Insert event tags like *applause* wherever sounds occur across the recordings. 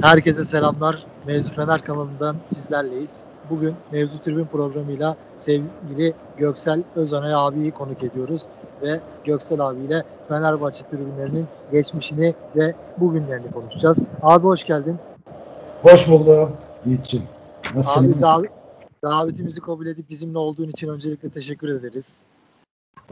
Herkese selamlar. Mevzu Fener kanalından sizlerleyiz. Bugün Mevzu Tribün programıyla sevgili Göksel Özanay abiyi konuk ediyoruz. Ve Göksel abiyle Fenerbahçe tribünlerinin geçmişini ve bugünlerini konuşacağız. Abi hoş geldin. Hoş bulduk Yiğit'ciğim. Nasılsın? Abi dav- davetimizi kabul edip bizimle olduğun için öncelikle teşekkür ederiz.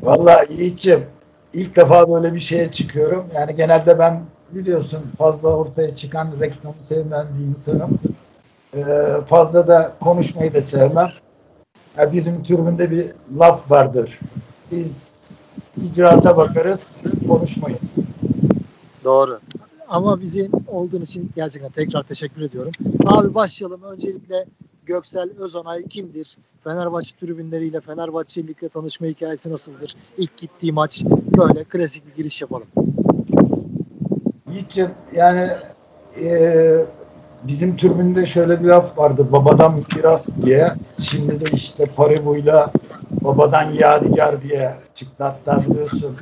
Valla Yiğit'ciğim ilk defa böyle bir şeye çıkıyorum. Yani genelde ben biliyorsun fazla ortaya çıkan reklamı sevmem bir insanım. Ee, fazla da konuşmayı da sevmem. Yani bizim türbünde bir laf vardır. Biz icraata bakarız, konuşmayız. Doğru. Ama bizim olduğun için gerçekten tekrar teşekkür ediyorum. Abi başlayalım. Öncelikle Göksel Özonay kimdir? Fenerbahçe tribünleriyle Fenerbahçe ile tanışma hikayesi nasıldır? İlk gittiği maç böyle klasik bir giriş yapalım. Yiğit'ciğim yani eee bizim türbünde şöyle bir laf vardı babadan miras diye. Şimdi de işte Paribu'yla babadan yadigar diye çıktı. Hatta biliyorsun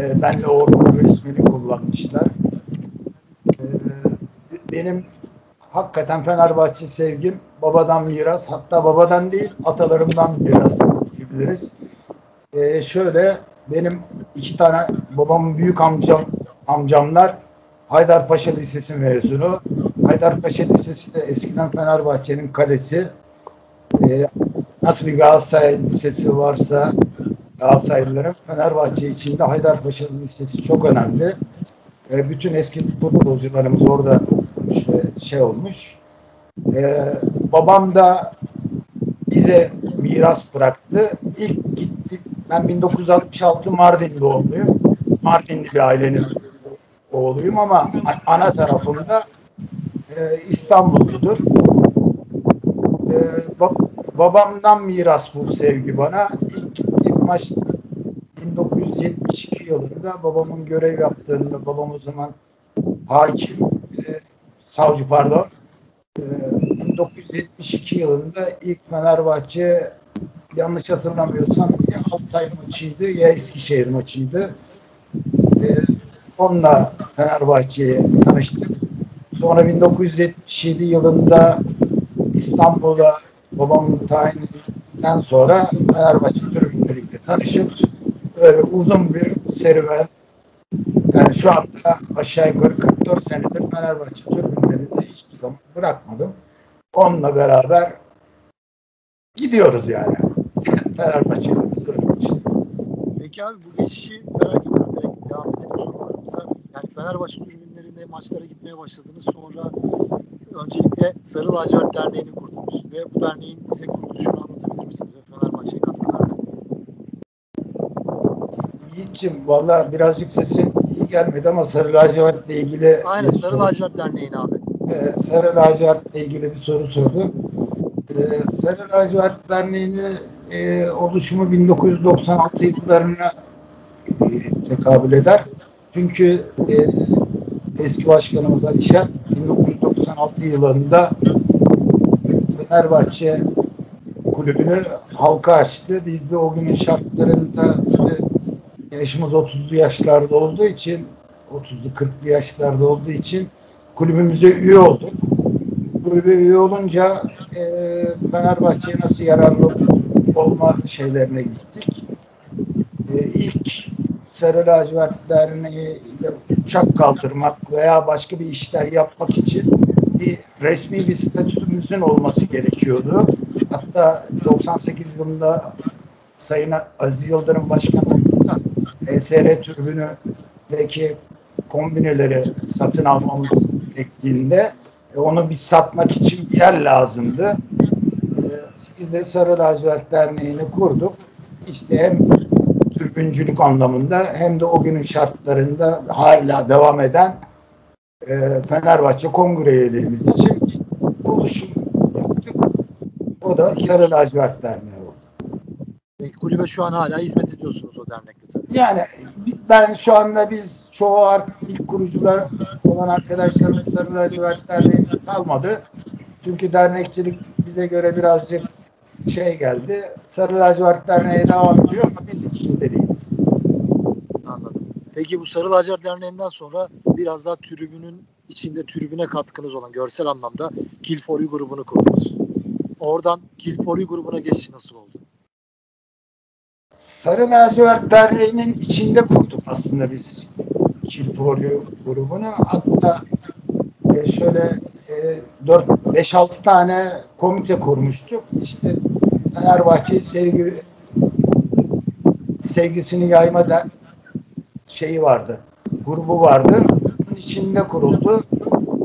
e, benle oğlumun resmini kullanmışlar. E, benim hakikaten Fenerbahçe sevgim babadan miras. Hatta babadan değil atalarımdan miras diyebiliriz. E, şöyle benim iki tane babamın büyük amcam amcamlar Haydarpaşa Lisesi mezunu. Haydarpaşa Lisesi de eskiden Fenerbahçe'nin kalesi. Ee, nasıl bir Galatasaray Lisesi varsa Galatasaraylıların Fenerbahçe içinde Haydarpaşa Lisesi çok önemli. Ee, bütün eski futbolcularımız orada olmuş ve şey olmuş. Ee, babam da bize miras bıraktı. İlk gittik. Ben 1966 Mardin doğumluyum. Mardinli bir ailenin oğluyum ama ana tarafımda e, İstanbulludur. E, ba- babamdan miras bu sevgi bana. İlk gittiğim maç 1972 yılında babamın görev yaptığında babam o zaman hakim, e, savcı pardon. E, 1972 yılında ilk Fenerbahçe yanlış hatırlamıyorsam ya Altay maçıydı ya Eskişehir maçıydı. E, onunla Fenerbahçe'ye tanıştık. Sonra 1977 yılında İstanbul'a babamın tayininden sonra Fenerbahçe tribünleriyle tanışıp öyle uzun bir serüven yani şu anda aşağı yukarı 44 senedir Fenerbahçe tribünlerinde hiçbir zaman bırakmadım. Onunla beraber gidiyoruz yani. Fenerbahçe'yle böyle geçti. Peki abi bu geçişi merak ediyorum. Devam edelim sorularımıza. Yani Fenerbahçe tribünlerinde maçlara gitmeye başladınız. Sonra öncelikle Sarı Lacivert Derneği'ni kurdunuz. Ve bu derneğin bize kuruluşunu anlatabilir misiniz? Ve Fenerbahçe'ye katkılarını. Yiğit'ciğim valla birazcık sesin iyi gelmedi ama Sarı Lacivert'le ilgili Aynen Sarı Lacivert Derneği'ni abi. Ee, Sarı Lacivert'le ilgili bir soru sordu. Ee, Sarı Lacivert Derneği'nin e, oluşumu 1996 yıllarına e, tekabül eder. Çünkü e, eski başkanımız Alişer 1996 yılında Fenerbahçe kulübünü halka açtı. Biz de o günün şartlarında yaşımız 30'lu yaşlarda olduğu için 30'lu 40'lı yaşlarda olduğu için kulübümüze üye olduk. Kulübe üye olunca e, Fenerbahçe'ye nasıl yararlı olma şeylerine gittik. E, ilk Sarı Lacivert Derneği ile uçak kaldırmak veya başka bir işler yapmak için bir resmi bir statümüzün olması gerekiyordu. Hatta 98 yılında Sayın Aziz Yıldırım Başkan olduğunda ESR türbünündeki kombineleri satın almamız gerektiğinde e, onu bir satmak için bir yer lazımdı. E, biz de Sarı Lacivert Derneği'ni kurduk. İşte hem türbüncülük anlamında hem de o günün şartlarında hala devam eden e, Fenerbahçe kongre üyeliğimiz için oluşum yaptık. O da Sarı Lacivert Derneği oldu. Peki kulübe şu an hala hizmet ediyorsunuz o dernekte tabii. Yani ben şu anda biz çoğu ilk kurucular olan arkadaşlarımız Sarı Lacivert Derneği'nde kalmadı. Çünkü dernekçilik bize göre birazcık şey geldi. Sarı Lacivert Derneği devam ediyor ama biz içinde değiliz. Anladım. Peki bu Sarı Lacivert Derneği'nden sonra biraz daha tribünün içinde tribüne katkınız olan görsel anlamda Kill for You grubunu kurdunuz. Oradan Kill for You grubuna geçiş nasıl oldu? Sarı Lacivert Derneği'nin içinde kurduk aslında biz Kill for You grubunu. Hatta e, şöyle e, 4-5-6 tane komite kurmuştuk. İşte Fenerbahçe sevgi sevgisini yayma da şeyi vardı. Grubu vardı. Bunun içinde kuruldu.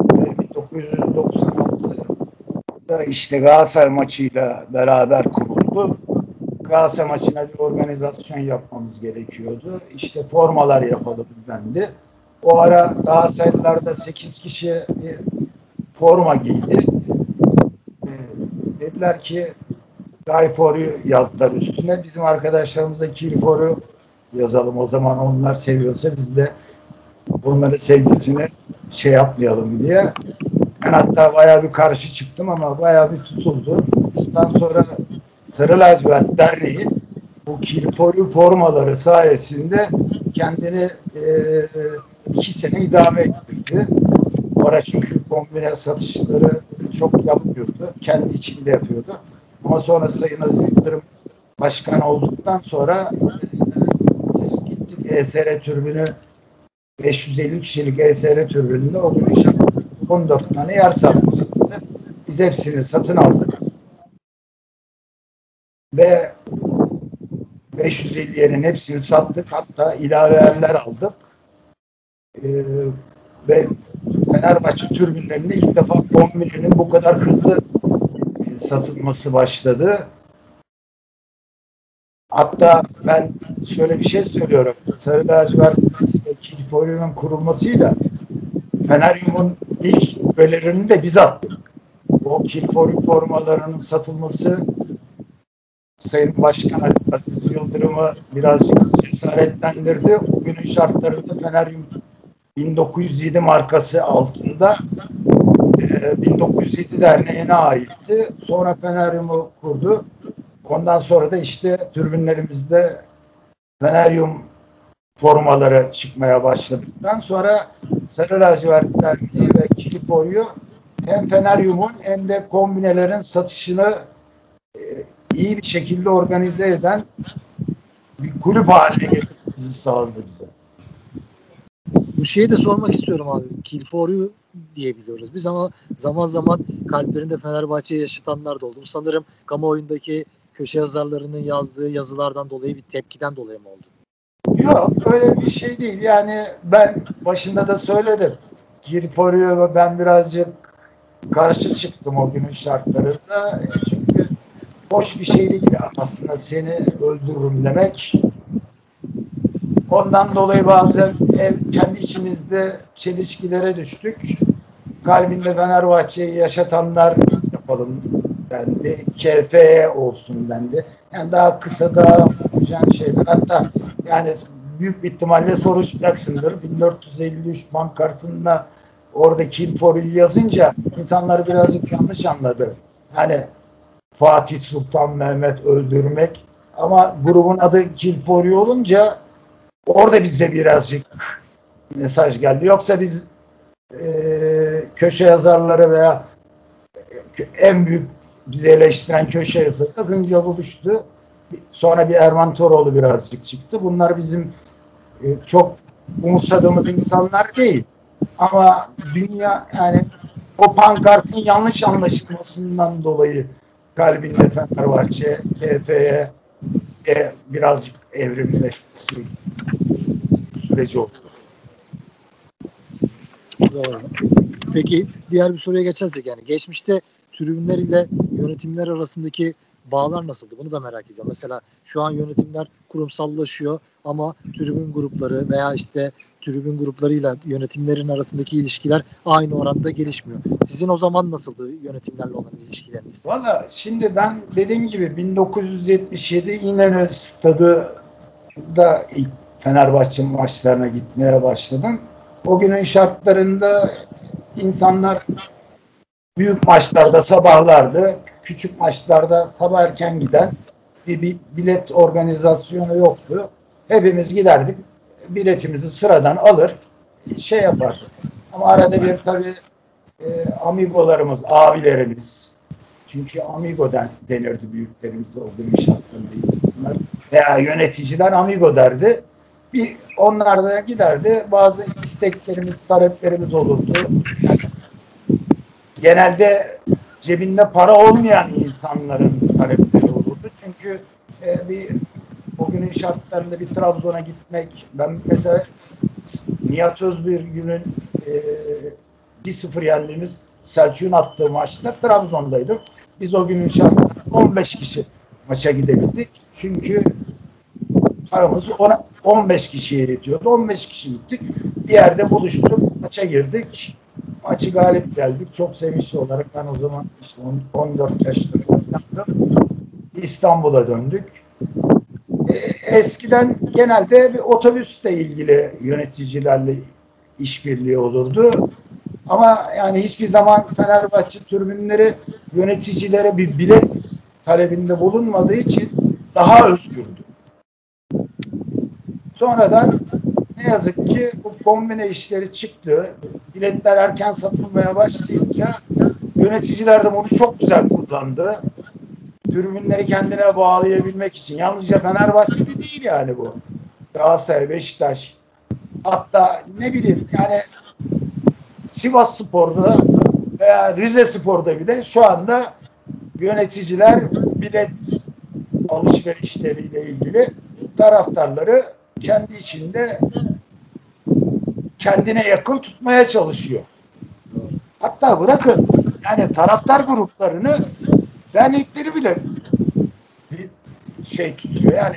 1996'da işte Galatasaray maçıyla beraber kuruldu. Galatasaray maçına bir organizasyon yapmamız gerekiyordu. İşte formalar yapalım dendi. O ara Galatasaraylılarda 8 kişi bir forma giydi. Ee, dediler ki Guy For'u yazdılar üstüne. Bizim arkadaşlarımıza Kill For'u yazalım. O zaman onlar seviyorsa biz de onların sevgisini şey yapmayalım diye. Ben hatta bayağı bir karşı çıktım ama bayağı bir tutuldu. Bundan sonra Sarı Lacivert Derneği bu Kill For'u formaları sayesinde kendini e, iki sene idame ettirdi. Bu ara çünkü kombine satışları çok yapmıyordu. Kendi içinde yapıyordu. Ama sonra Sayın Aziz Yıldırım başkan olduktan sonra e, biz gittik ESR türbünü 550 kişilik ESR türbününde o gün inşaat 14 tane yer satmıştı. Biz hepsini satın aldık. Ve 550 yerin hepsini sattık. Hatta ilave yerler aldık. Ee, ve Fenerbahçe türbünlerinde ilk defa kombininin bu kadar hızlı satılması başladı. Hatta ben şöyle bir şey söylüyorum. Sarı lacivert ve Kiliforyo'nun kurulmasıyla Feneryum'un ilk üyelerini de biz attık. O Kiliforyo formalarının satılması Sayın Başkan Aziz Yıldırım'ı birazcık cesaretlendirdi. O günün şartlarında Feneryum 1907 markası altında 1907 ee, derneğine aitti. Sonra Feneryum'u kurdu. Ondan sonra da işte türbinlerimizde Feneryum formaları çıkmaya başladıktan sonra Sarı Lacivert Derneği ve Kiliforyu hem Feneryum'un hem de kombinelerin satışını e, iyi bir şekilde organize eden bir kulüp haline getirmemizi sağladı bize. Bu şeyi de sormak istiyorum abi. Kill for you diyebiliyoruz biz ama zaman zaman kalplerinde Fenerbahçe'yi yaşatanlar da oldu. Sanırım kamuoyundaki köşe yazarlarının yazdığı yazılardan dolayı bir tepkiden dolayı mı oldu? Yok öyle bir şey değil. Yani ben başında da söyledim. Kill for you ben birazcık karşı çıktım o günün şartlarında. Çünkü boş bir şey değil aslında seni öldürürüm demek. Ondan dolayı bazen ev, kendi içimizde çelişkilere düştük. Kalbinde Fenerbahçe'yi yaşatanlar yapalım dendi. KFE olsun dendi. Yani daha kısa daha homojen şeyler. Hatta yani büyük bir ihtimalle soracaksındır. 1453 pankartında orada Kill yazınca insanlar birazcık yanlış anladı. Hani Fatih Sultan Mehmet öldürmek ama grubun adı Kill olunca Orada bize birazcık mesaj geldi. Yoksa biz e, köşe yazarları veya en büyük bizi eleştiren köşe yazarı Hıncal oluştu. Sonra bir Erman Toroğlu birazcık çıktı. Bunlar bizim e, çok umutsadığımız insanlar değil. Ama dünya yani o pankartın yanlış anlaşılmasından dolayı kalbinde Fenerbahçe, KF'ye e, birazcık evrimleşmesi süreci oldu. Doğru. Peki diğer bir soruya geçersek yani geçmişte tribünler ile yönetimler arasındaki bağlar nasıldı? Bunu da merak ediyorum. Mesela şu an yönetimler kurumsallaşıyor ama tribün grupları veya işte tribün gruplarıyla yönetimlerin arasındaki ilişkiler aynı oranda gelişmiyor. Sizin o zaman nasıldı yönetimlerle olan ilişkileriniz? Valla şimdi ben dediğim gibi 1977 İnönü Stadı ilk Fenerbahçe maçlarına gitmeye başladım. O günün şartlarında insanlar büyük maçlarda sabahlardı, küçük maçlarda sabah erken giden bir bilet organizasyonu yoktu. Hepimiz giderdik, biletimizi sıradan alır, şey yapardık. Ama arada bir tabii e, amigolarımız, abilerimiz çünkü amigo den, denirdi büyüklerimize o gün inşaatlarında insanlar veya yöneticiler amigo derdi. Bir onlar da giderdi. Bazı isteklerimiz, taleplerimiz olurdu. Yani genelde cebinde para olmayan insanların talepleri olurdu. Çünkü e, bir o günün şartlarında bir Trabzon'a gitmek ben mesela Nihat Özbirgün'ün e, 1-0 yendiğimiz Selçuk'un attığı maçta Trabzon'daydım. Biz o günün şartlarında 15 kişi maça gidebildik. Çünkü paramız ona 15 kişiye yetiyordu. 15 kişi gittik. Bir yerde buluştuk. Maça girdik. Maçı galip geldik. Çok sevinçli olarak ben o zaman işte 14 yaşlarında falandım. İstanbul'a döndük. Eskiden genelde bir otobüsle ilgili yöneticilerle işbirliği olurdu. Ama yani hiçbir zaman Fenerbahçe türbünleri yöneticilere bir bilet talebinde bulunmadığı için daha özgürdü. Sonradan ne yazık ki bu kombine işleri çıktı. Biletler erken satılmaya başlayınca yöneticiler de bunu çok güzel kullandı. Tribünleri kendine bağlayabilmek için. Yalnızca Fenerbahçe'de değil yani bu. Galatasaray, Beşiktaş. Hatta ne bileyim yani Sivas Spor'da veya Rize Spor'da bile şu anda yöneticiler bilet alışverişleriyle ilgili taraftarları kendi içinde kendine yakın tutmaya çalışıyor. Hatta bırakın yani taraftar gruplarını dernekleri bile bir şey tutuyor. Yani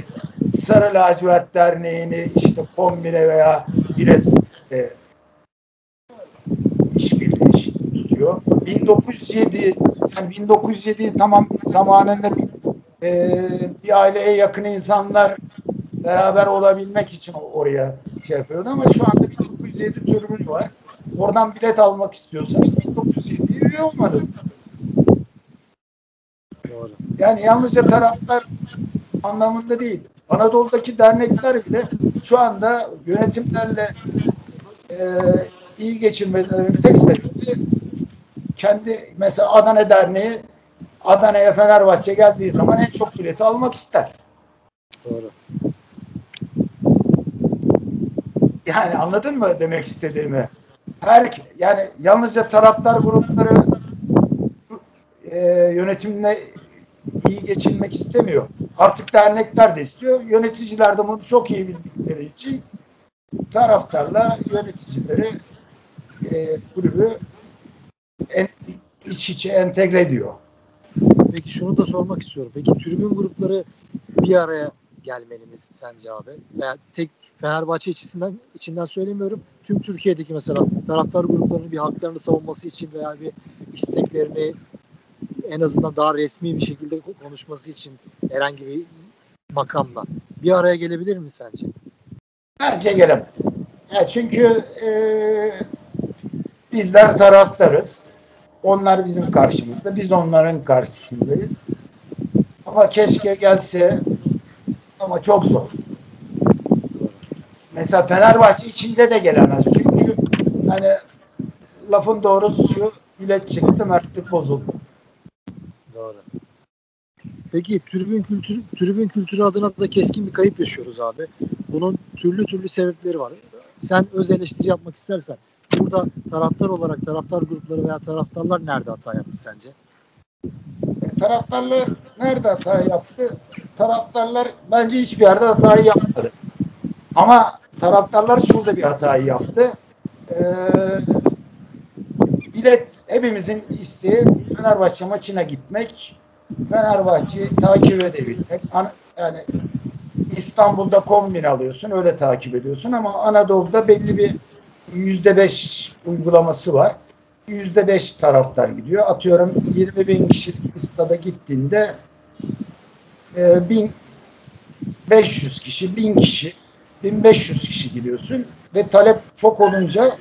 Sarı Lacivert Derneği'ni işte kombine veya bilet e, işbirliği tutuyor. 1907 yani 1907 tamam zamanında bir, e, bir aileye yakın insanlar beraber olabilmek için oraya şey yapıyordu ama şu anda 1907 türbünü var. Oradan bilet almak istiyorsanız 1907'ye üye olmanız lazım. Doğru. Yani yalnızca taraftar anlamında değil. Anadolu'daki dernekler bile şu anda yönetimlerle e, iyi geçinmelerinin tek sebebi kendi mesela Adana Derneği Adana'ya Fenerbahçe geldiği zaman en çok bileti almak ister. Doğru. Yani anladın mı demek istediğimi? Her yani yalnızca taraftar grupları e, yönetimle iyi geçinmek istemiyor. Artık dernekler de istiyor. Yöneticiler de bunu çok iyi bildikleri için taraftarla yöneticileri e, kulübü en, iç içe entegre ediyor. Peki şunu da sormak istiyorum. Peki tribün grupları bir araya gelmeli mi sence abi? Veya tek Fenerbahçe içinden içinden söylemiyorum. Tüm Türkiye'deki mesela taraftar gruplarının bir haklarını savunması için veya bir isteklerini en azından daha resmi bir şekilde konuşması için herhangi bir makamla bir araya gelebilir mi sence? Bence gelemez. Ya çünkü e, bizler taraftarız. Onlar bizim karşımızda. Biz onların karşısındayız. Ama keşke gelse ama çok zor. Mesela Fenerbahçe içinde de gelemez. Çünkü hani lafın doğrusu şu bilet çıktı mertlik bozuldu. Peki tribün kültürü, tribün kültürü adına da keskin bir kayıp yaşıyoruz abi. Bunun türlü türlü sebepleri var. Sen öz eleştiri yapmak istersen burada taraftar olarak taraftar grupları veya taraftarlar nerede hata yaptı sence? E, taraftarlar nerede hata yaptı? Taraftarlar bence hiçbir yerde hatayı yapmadı. Ama taraftarlar şurada bir hatayı yaptı. Ee, bilet hepimizin isteği Fenerbahçe maçına gitmek, Fenerbahçe'yi takip edebilmek. Yani İstanbul'da kombin alıyorsun, öyle takip ediyorsun ama Anadolu'da belli bir yüzde beş uygulaması var. Yüzde beş taraftar gidiyor. Atıyorum 20 bin kişilik stada gittiğinde e, bin 500 kişi, 1000 kişi 1500 kişi gidiyorsun ve talep çok olunca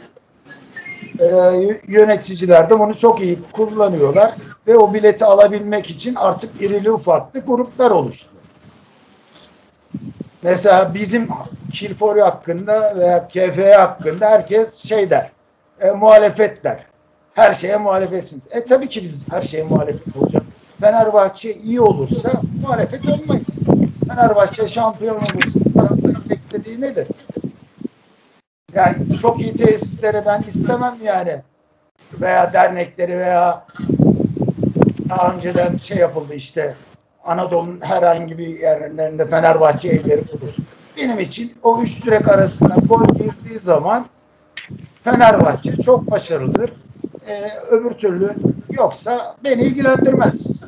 e, yöneticiler de bunu çok iyi kullanıyorlar ve o bileti alabilmek için artık irili ufaklı gruplar oluştu. Mesela bizim Kilfori hakkında veya KFE hakkında herkes şey der. e, muhalefetler. Her şeye muhalefetsiniz. E tabii ki biz her şeye muhalefet olacağız. Fenerbahçe iyi olursa muhalefet olmayız. Fenerbahçe şampiyon olursa taraftarın beklediği nedir? Yani çok iyi tesisleri ben istemem yani. Veya dernekleri veya daha önceden şey yapıldı işte Anadolu'nun herhangi bir yerlerinde Fenerbahçe evleri kurulsun. Benim için o üç direk arasında gol girdiği zaman Fenerbahçe çok başarılıdır. Ee, öbür türlü yoksa beni ilgilendirmez.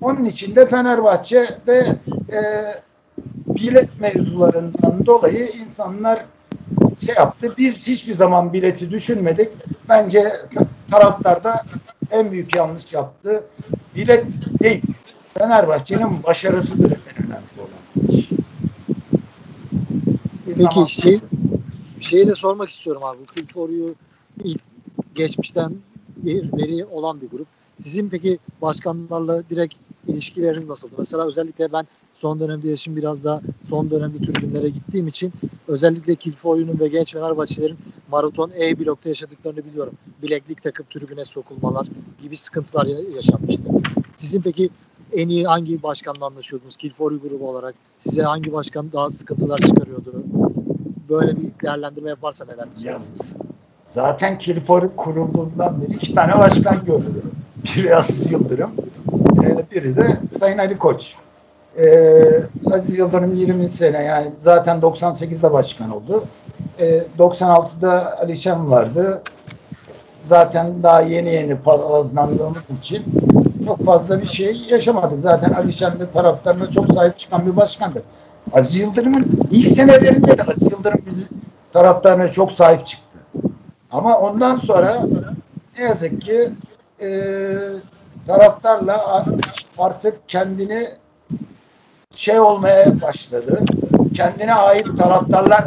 Onun için de Fenerbahçe ve e, bilet mevzularından dolayı insanlar şey yaptı. Biz hiçbir zaman bileti düşünmedik. Bence taraftar da en büyük yanlış yaptı. Bilet değil. Fenerbahçe'nin başarısıdır en önemli olan. Peki zaman... şey şeyi de sormak istiyorum abi. Bu Külforu'yu ilk geçmişten bir veri olan bir grup. Sizin peki başkanlarla direkt ilişkileriniz nasıldı? Mesela özellikle ben son dönemde yaşım biraz da son dönemde tribünlere gittiğim için özellikle Kilfoyu'nun ve genç Fenerbahçelerin maraton E blokta yaşadıklarını biliyorum. Bileklik takıp tribüne sokulmalar gibi sıkıntılar yaşanmıştı. Sizin peki en iyi hangi başkanla anlaşıyordunuz? Kilfoyu grubu olarak size hangi başkan daha sıkıntılar çıkarıyordu? Böyle bir değerlendirme yaparsa neler düşünüyorsunuz? Zaten Kilfor kurulduğundan beri iki tane başkan gördü. Biri Aziz Yıldırım, biri de Sayın Ali Koç. E, Aziz Yıldırım 20 sene yani zaten 98'de başkan oldu. 96'da Ali Şen vardı. Zaten daha yeni yeni palazlandığımız için çok fazla bir şey yaşamadık. Zaten Ali Şen de taraftarına çok sahip çıkan bir başkandır. Aziz Yıldırım'ın ilk senelerinde de Aziz Yıldırım bizi taraftarına çok sahip çıktı. Ama ondan sonra ne yazık ki e, taraftarla artık kendini şey olmaya başladı. Kendine ait taraftarlar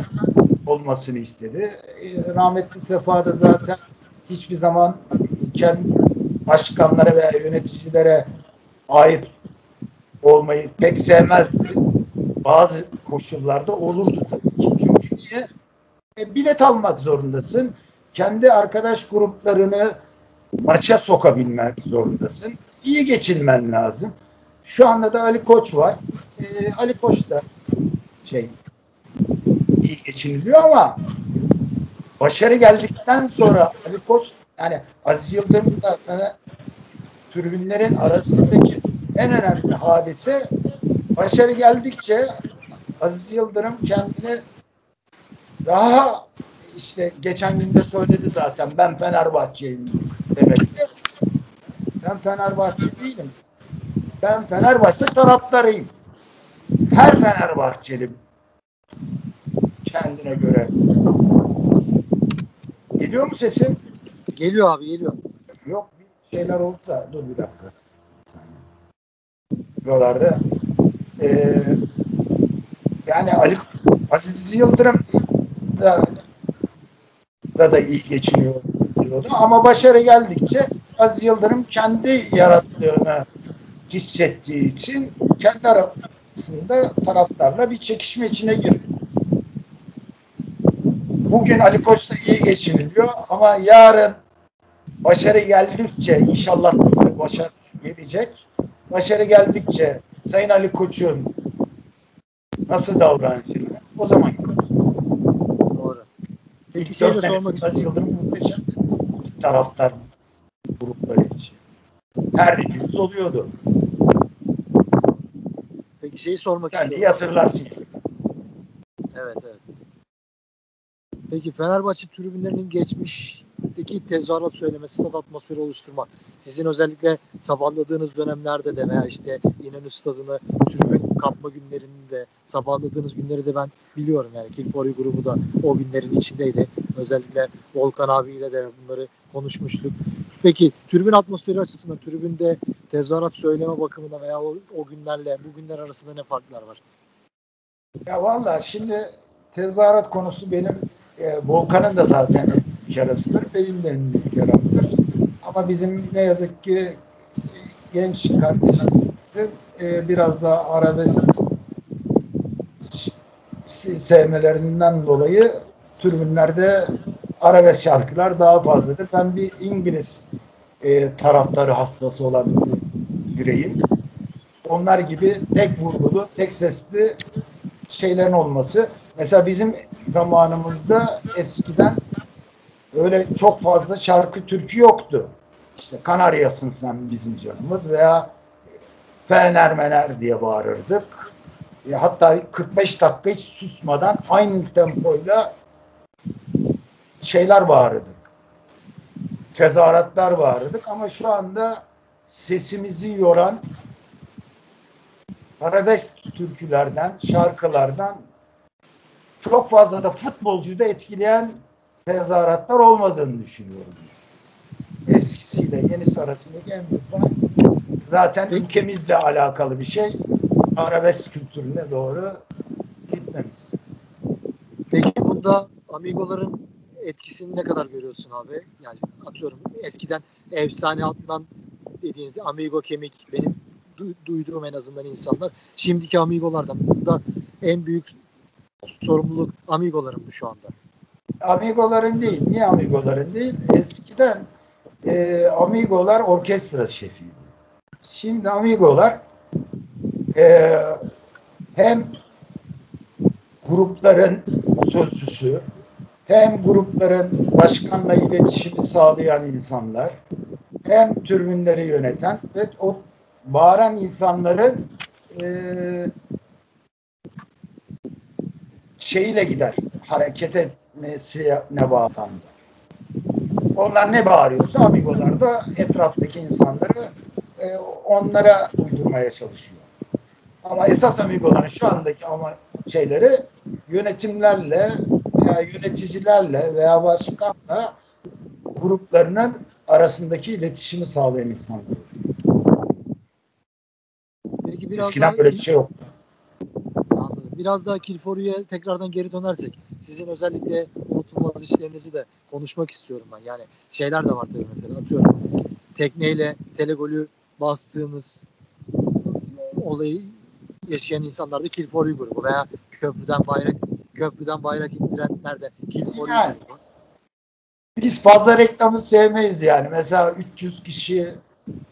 olmasını istedi. E, rahmetli Sefa da zaten hiçbir zaman kendi başkanlara veya yöneticilere ait olmayı pek sevmezdi. Bazı koşullarda olurdu tabii ki. Çünkü niye? E, bilet almak zorundasın. Kendi arkadaş gruplarını maça sokabilmek zorundasın. İyi geçinmen lazım. Şu anda da Ali Koç var. Ee, Ali Koç da şey iyi geçiniliyor ama başarı geldikten sonra Ali Koç yani Aziz Yıldırım da yani, tribünlerin arasındaki en önemli hadise başarı geldikçe Aziz Yıldırım kendini daha işte geçen günde söyledi zaten ben Fenerbahçe'yim demekti. Ben Fenerbahçe değilim. Ben Fenerbahçe taraftarıyım. Her Fenerbahçeli kendine göre. Geliyor mu sesim? Geliyor abi geliyor. Yok bir şeyler oldu da dur bir dakika. Buralarda ee, yani Ali Aziz Yıldırım da da, da iyi geçiniyor diyordu. Ama başarı geldikçe Aziz Yıldırım kendi yarattığını hissettiği için kendi arasında taraftarla bir çekişme içine girdi. Bugün Ali Koç da iyi geçiniliyor ama yarın başarı geldikçe inşallah başarı gelecek. Başarı geldikçe Sayın Ali Koç'un nasıl davranacağını o zaman görürüz. Doğru. İlk şey dört senesi Aziz Yıldırım muhteşem taraftar grupları için. Her dediğiniz oluyordu. Peki şeyi sormak Kendi istiyorum. hatırlarsın. Evet evet. Peki Fenerbahçe tribünlerinin geçmişteki tezahürat söylemesi, stat atmosferi oluşturmak. Sizin özellikle sabahladığınız dönemlerde de veya işte İnönü Stadı'nı tribün kapma günlerinde sabahladığınız günleri de ben biliyorum. Yani Kilfori grubu da o günlerin içindeydi. Özellikle Volkan abiyle de bunları konuşmuştuk. Peki tribün atmosferi açısından tribünde tezahürat söyleme bakımında veya o, o günlerle bu günler arasında ne farklar var? Ya valla şimdi tezahürat konusu benim e, Volkan'ın da zaten en büyük yarasıdır. Benim de en büyük yaramdır. Ama bizim ne yazık ki genç kardeşlerimizin e, biraz daha arabesk sevmelerinden dolayı türbünlerde arabesk şarkılar daha fazladır. Ben bir İngiliz e, taraftarı hastası olan bir bireyim. Onlar gibi tek vurgulu, tek sesli şeylerin olması. Mesela bizim zamanımızda eskiden öyle çok fazla şarkı türkü yoktu. İşte Kanaryasın sen bizim canımız veya Fener Mener diye bağırırdık. E, hatta 45 dakika hiç susmadan aynı tempoyla şeyler bağırırdık. Tezahüratlar bağırırdık ama şu anda sesimizi yoran arabesk türkülerden, şarkılardan çok fazla da futbolcuyu da etkileyen tezahüratlar olmadığını düşünüyorum. Eskisiyle yenisi arasındaki en büyük fark zaten ülkemizle alakalı bir şey. Arabesk kültürüne doğru gitmemiz. Peki bunda Amigoların etkisini ne kadar görüyorsun abi? Yani atıyorum eskiden efsane Adnan dediğiniz Amigo kemik benim du- duyduğum en azından insanlar. Şimdiki Amigolardan bunda en büyük sorumluluk Amigoların mı şu anda? Amigoların değil. Niye Amigoların değil? Eskiden e, Amigolar orkestra şefiydi. Şimdi Amigolar e, hem grupların sözcüsü hem grupların başkanla iletişimi sağlayan insanlar hem türbünleri yöneten ve o bağıran insanların e, şeyiyle gider hareket etmesine bağlandı. Onlar ne bağırıyorsa amigolar da etraftaki insanları e, onlara uydurmaya çalışıyor. Ama esas amigoların şu andaki ama şeyleri yönetimlerle veya yöneticilerle veya başkanla gruplarının arasındaki iletişimi sağlayan insanlar. Peki biraz Eskiden daha böyle bir şey yoktu. Biraz daha Kilforu'ya tekrardan geri dönersek sizin özellikle unutulmaz işlerinizi de konuşmak istiyorum ben. Yani şeyler de var tabii mesela atıyorum tekneyle telegolü bastığınız olayı yaşayan insanlar da Kilforu grubu veya köprüden bayrak köprüden bayrak indirenler de Yani. Biz fazla reklamı sevmeyiz yani. Mesela 300 kişi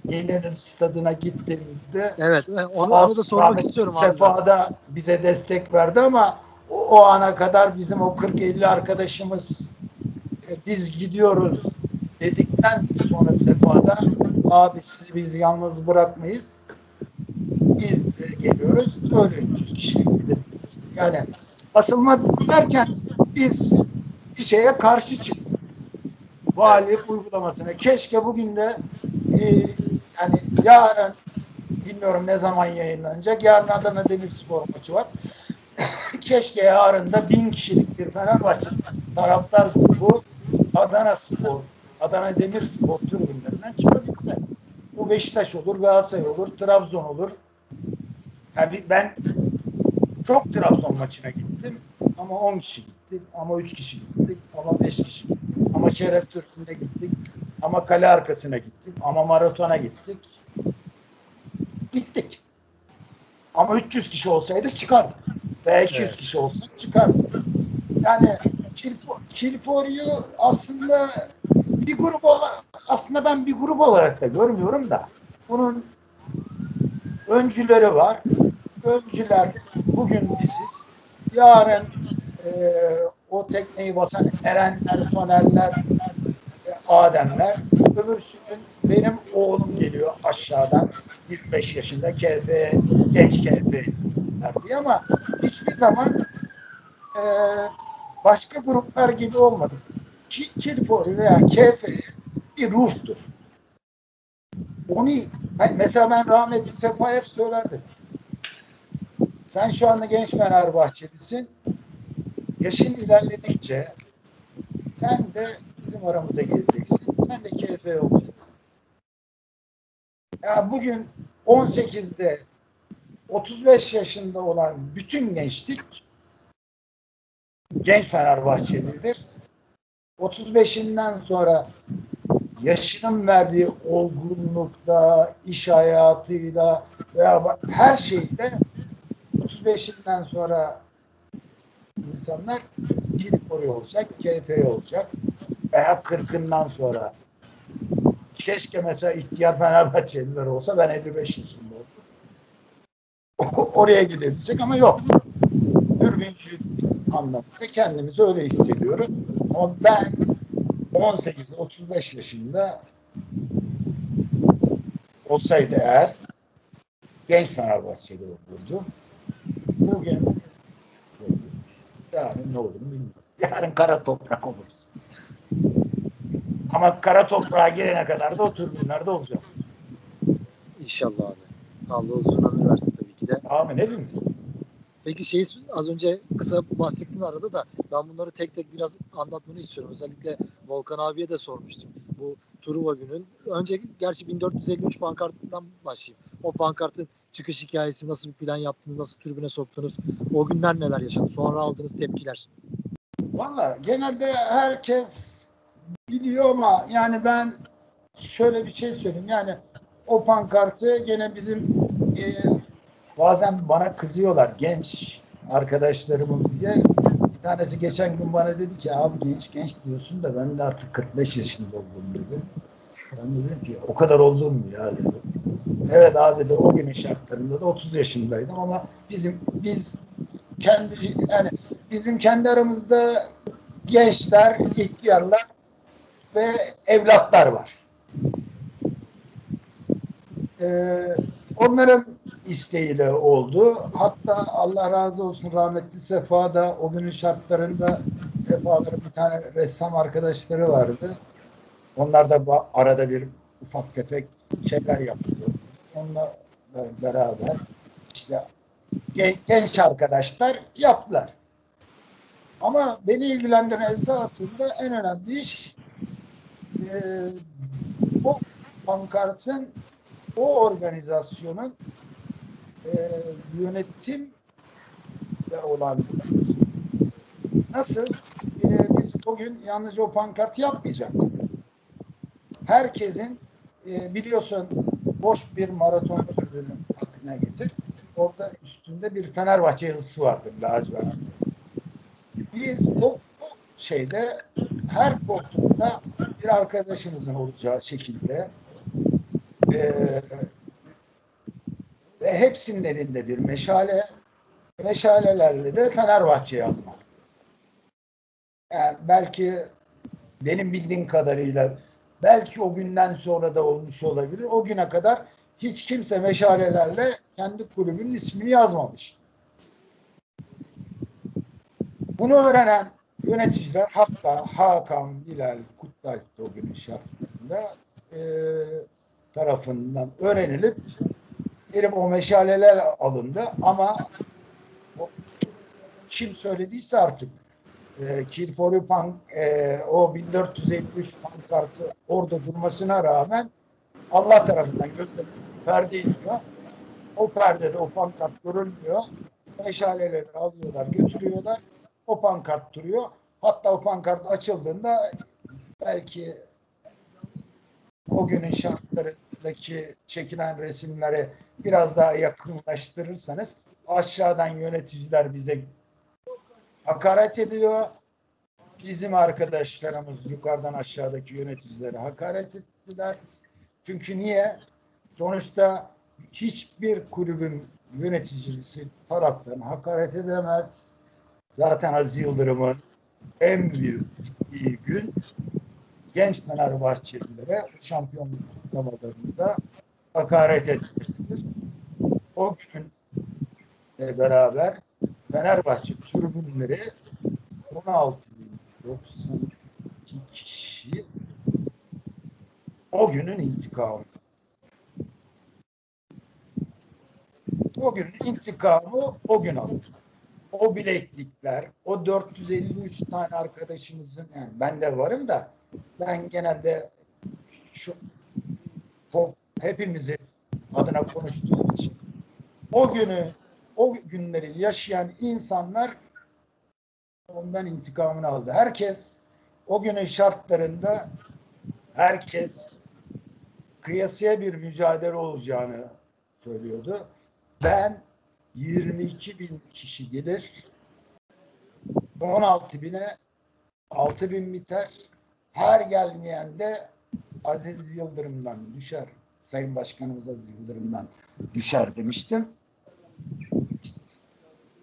İnönü stadına gittiğimizde Evet, onu, onu da sormak istiyorum abi. Sefa da bize destek verdi ama o, o ana kadar bizim o 40-50 arkadaşımız e, biz gidiyoruz dedikten sonra Sefa'da abi sizi biz yalnız bırakmayız. Biz geliyoruz. Öyle 300 kişi gidip yani asılma derken biz bir şeye karşı çıktık. Valilik uygulamasına. Keşke bugün de e, yani yarın bilmiyorum ne zaman yayınlanacak. Yarın Adana Demirspor maçı var. *coughs* Keşke yarın da bin kişilik bir Fenerbahçe taraftar grubu Adana Spor, Adana Demirspor tribünlerinden çıkabilse. Bu Beşiktaş olur, Galatasaray olur, Trabzon olur. Yani ben çok Trabzon maçına gittim ama 10 kişi gittik, ama 3 kişi gittik, ama 5 kişi gittik, ama Şeref Türk'ünde gittik, ama kale arkasına gittik, ama maratona gittik. Gittik. Ama 300 kişi olsaydık çıkardık. Veya 200 Evet. kişi olsak çıkardık. Yani Kilfo- Kilforyu aslında bir grup ola- aslında ben bir grup olarak da görmüyorum da bunun öncüleri var. Öncüler bugün biziz. Yarın e, o tekneyi basan Erenler, Sonerler, e, Ademler. Öbürsü gün benim oğlum geliyor aşağıdan 25 yaşında KF, genç KF diye ama hiçbir zaman e, başka gruplar gibi olmadık. Ki, Kilfor veya KF bir ruhtur. Onu mesela ben rahmetli Sefa hep söylerdim. Sen şu anda genç Fenerbahçelisin. Yaşın ilerledikçe sen de bizim aramıza geleceksin. Sen de KF olacaksın. Ya bugün 18'de 35 yaşında olan bütün gençlik genç Fenerbahçelidir. 35'inden sonra yaşının verdiği olgunlukla, iş hayatıyla veya her şeyle 35'inden sonra insanlar Kilifori olacak, KF olacak. veya 40'ından sonra. Keşke mesela ihtiyar Fenerbahçeliler olsa ben 55 yaşında oldum. Oraya gidebilsek ama yok. Dürbüncü anlamında kendimizi öyle hissediyoruz. Ama ben 18-35 yaşında olsaydı eğer genç Fenerbahçeli olurdu. Bugün yani ne olur bilmiyorum. *laughs* Yarın kara toprak oluruz. Ama kara toprağa girene kadar da o türbünlerde olacağız. İnşallah abi. Allah uzun ömür versin tabii ki de. Amin hepimiz. Peki şeyi az önce kısa bahsettin arada da ben bunları tek tek biraz anlatmanı istiyorum. Özellikle Volkan abiye de sormuştum. Bu Truva günün. Önce gerçi 1453 pankartından başlayayım. O pankartın çıkış hikayesi, nasıl bir plan yaptınız, nasıl türbüne soktunuz, o günler neler yaşadı, sonra aldığınız tepkiler. Valla genelde herkes biliyor ama yani ben şöyle bir şey söyleyeyim yani o pankartı gene bizim e, bazen bana kızıyorlar genç arkadaşlarımız diye. Bir tanesi geçen gün bana dedi ki abi genç genç diyorsun da ben de artık 45 yaşında oldum dedi. Ben de dedim ki o kadar oldun mu ya dedim. Evet abi de o günün şartlarında da 30 yaşındaydım ama bizim biz kendi yani bizim kendi aramızda gençler, ihtiyarlar ve evlatlar var. Ee, onların isteğiyle oldu. Hatta Allah razı olsun rahmetli Sefa da o günün şartlarında Sefa'ların bir tane ressam arkadaşları vardı. Onlar da arada bir ufak tefek şeyler yapıyor. Onunla beraber işte genç arkadaşlar yaptılar. Ama beni ilgilendiren esasında en önemli iş e, o pankartın o organizasyonun e, yönetim ve olan nasıl e, biz bugün yalnızca o pankart yapmayacaktık. Herkesin e, biliyorsun boş bir maraton türünü aklına getir. Orada üstünde bir Fenerbahçe yazısı vardır lacivert. Biz o, o şeyde her koltukta bir arkadaşımızın olacağı şekilde e, ve hepsinin elinde bir meşale meşalelerle de Fenerbahçe yazmak. Yani belki benim bildiğim kadarıyla belki o günden sonra da olmuş olabilir. O güne kadar hiç kimse meşalelerle kendi kulübünün ismini yazmamış. Bunu öğrenen yöneticiler hatta Hakan Bilal Kutlay o günün şartlarında e, tarafından öğrenilip gelip o meşaleler alındı ama o, kim söylediyse artık e, Kill for you e, o 1453 pankartı orada durmasına rağmen Allah tarafından gözle perde iniyor. O perdede o pankart görülmüyor. Meşaleleri alıyorlar, götürüyorlar. O pankart duruyor. Hatta o pankart açıldığında belki o günün şartlarındaki çekilen resimleri biraz daha yakınlaştırırsanız aşağıdan yöneticiler bize hakaret ediyor. Bizim arkadaşlarımız yukarıdan aşağıdaki yöneticileri hakaret ettiler. Çünkü niye? Sonuçta hiçbir kulübün yöneticisi taraftan hakaret edemez. Zaten Aziz Yıldırım'ın en büyük gittiği gün genç Fenerbahçelilere şampiyonluk kutlamalarında hakaret etmesidir. O gün beraber Fenerbahçe tribünleri 16.092 kişi o günün intikamı. O günün intikamı o gün alındı. O bileklikler, o 453 tane arkadaşımızın, yani ben de varım da ben genelde şu hepimizi adına konuştuğum için o günü o günleri yaşayan insanlar ondan intikamını aldı. Herkes o günün şartlarında herkes kıyasıya bir mücadele olacağını söylüyordu. Ben 22 bin kişi gelir 16 bine 6 bin biter Her gelmeyen de Aziz Yıldırım'dan düşer. Sayın Başkanımız Aziz Yıldırım'dan düşer demiştim.